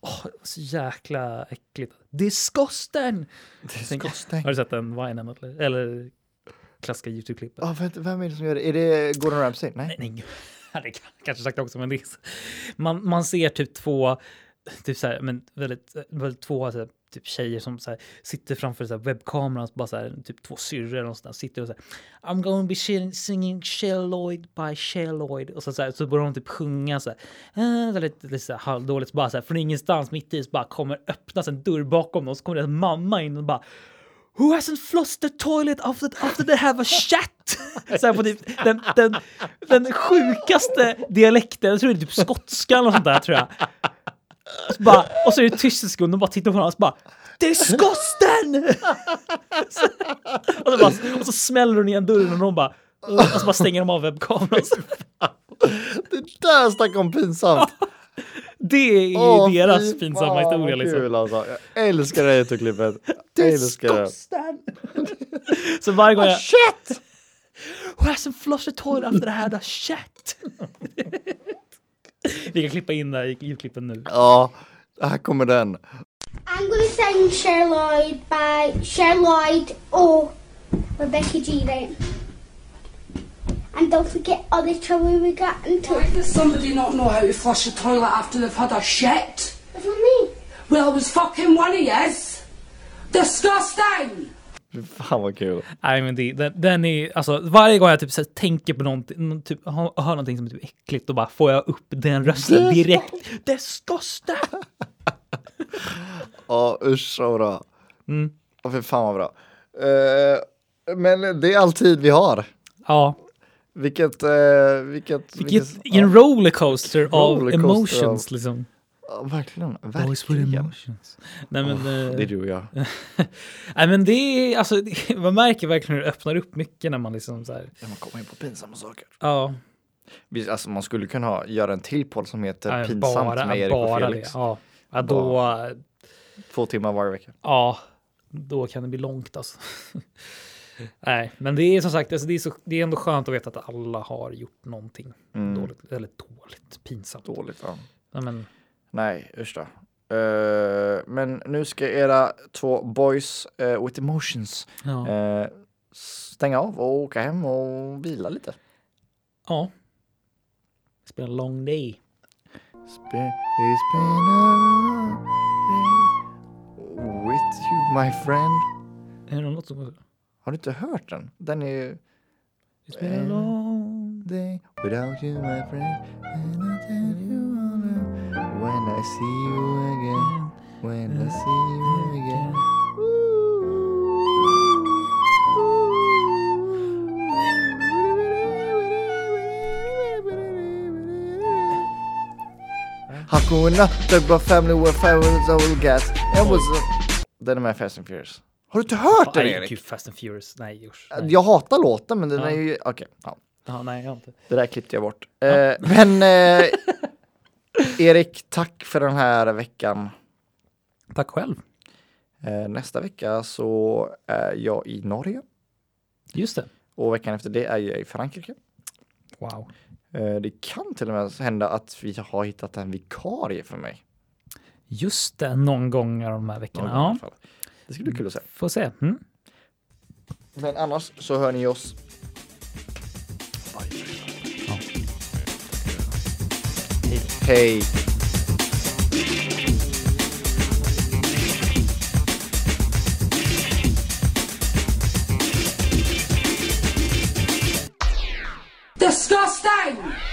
S2: Åh, så jäkla äckligt. Disgusting!
S1: Disgusting.
S2: Har du sett den vinen eller? Klassiska Youtube-klippet?
S1: Vem, vem är det som gör det? Är det Gordon Ramsay? Nej.
S2: Nej, nej. Ja, Det kan- kanske sagt också, men det är, man, man ser typ två, typ så här, men väldigt, väldigt två så här, typ tjejer som så här, sitter framför så här, webbkameran, bara så här, typ två syrror och sådär, sitter och så här, I'm going to be singing Shelloid by Shelloid. Och så, så, här, så börjar de typ sjunga så här, äh, lite, lite så här, halvdåligt, så bara så här, från ingenstans mitt i så bara kommer öppnas en dörr bakom dem och så kommer deras mamma in och bara Who hasn't flossed the toilet after, after they have a chat? Så här på typ den, den, den sjukaste dialekten, jag tror det är typ skotska eller något sånt där tror jag. Så bara, och så är det tyst en sekund och bara tittar på honom och så bara Disgusting! Så- och, så bara, och så smäller hon igen dörren och de bara och så bara stänger de av webbkameran.
S1: Det där snackar om pinsamt!
S2: Det är
S1: Åh,
S2: deras
S1: fy
S2: pinsamma
S1: fan,
S2: historia liksom.
S1: Kul, alltså. Jag älskar det här Youtube-klippet. Älskar det.
S2: Så varje gång jag...
S1: Shit!
S2: Who hasn't flushed the toilet after they had a chat? Vi kan klippa in det här i ljudklippen nu.
S1: Ja, här kommer den.
S4: I'm gonna sing Cher Lloyd by Cher Lloyd or Rebecca G. And don't forget all the trouble we got into.
S5: Why does somebody not know how to flush a toilet after they've had a shit?
S4: That's not me.
S5: Well, it was fucking one of yous. Disgusting!
S1: Fan vad kul.
S2: Nej, men det, den, den är, alltså varje gång jag typ så här, tänker på någonting, någon typ, hör, hör någonting som är typ äckligt, då bara får jag upp den rösten direkt. Disgusting!
S1: Ja, usch så bra.
S2: Mm.
S1: Ja, fy fan vad bra. Eh, men det är all tid vi har.
S2: Ja,
S1: Vilket, uh, vilket,
S2: vilket, en rollercoaster av emotions
S1: av-
S2: liksom.
S1: Ja, verkligen,
S2: with
S1: verkligen.
S2: emotions. Nej men, eh,
S1: Det är du och jag.
S2: nej, men det är, alltså, det, man märker verkligen hur det öppnar upp mycket när man liksom så här,
S1: När man kommer in på pinsamma saker.
S2: ja,
S1: alltså, man skulle kunna ha, göra en till podd som heter
S2: nej,
S1: Pinsamt
S2: bara,
S1: med Erik och
S2: bara det.
S1: Felix.
S2: Ja. ja, då,
S1: Två timmar varje vecka.
S2: Ja, då kan det bli långt alltså. Nej, men det är som sagt, alltså det, är så, det är ändå skönt att veta att alla har gjort någonting
S1: Mm.
S2: dåligt, eller dåligt, pinsamt.
S1: Dåligt. Ja.
S2: Nej, men,
S1: Nej, usch då. Eh, men nu ska era två boys eh, with emotions
S2: ja.
S1: eh, stänga av och åka hem och vila lite.
S2: ja. It's been a long day.
S1: Spe- It's been a long day with you my friend.
S2: Är det något som...
S1: Har du inte hört den? Den är ju
S2: It's been a eh, long...
S1: day without you my friend. And I tell you all when I see you again. When I see you again. Hakuna my family where families all gas. It was. Den är med i Fast and Furious. Har du inte hört den Erik?
S2: gud, Fast and Furious. Nej, usch. Nej.
S1: Jag hatar låten men den är ju, okej. ja.
S2: Ja, nej, jag har inte.
S1: Det där klippte jag bort. Eh, men eh, Erik, tack för den här veckan.
S2: Tack själv.
S1: Eh, nästa vecka så är jag i Norge
S2: Just det.
S1: och veckan efter det är jag i Frankrike.
S2: Wow.
S1: Eh, det kan till och med hända att vi har hittat en vikarie för mig.
S2: Just det, någon gång av de här veckorna.
S1: Någon gång i alla
S2: Ja,
S1: fall. Det ska bli kul att se.
S2: får se. Mm.
S1: Men annars så hör ni oss Hej.
S5: Disgusting!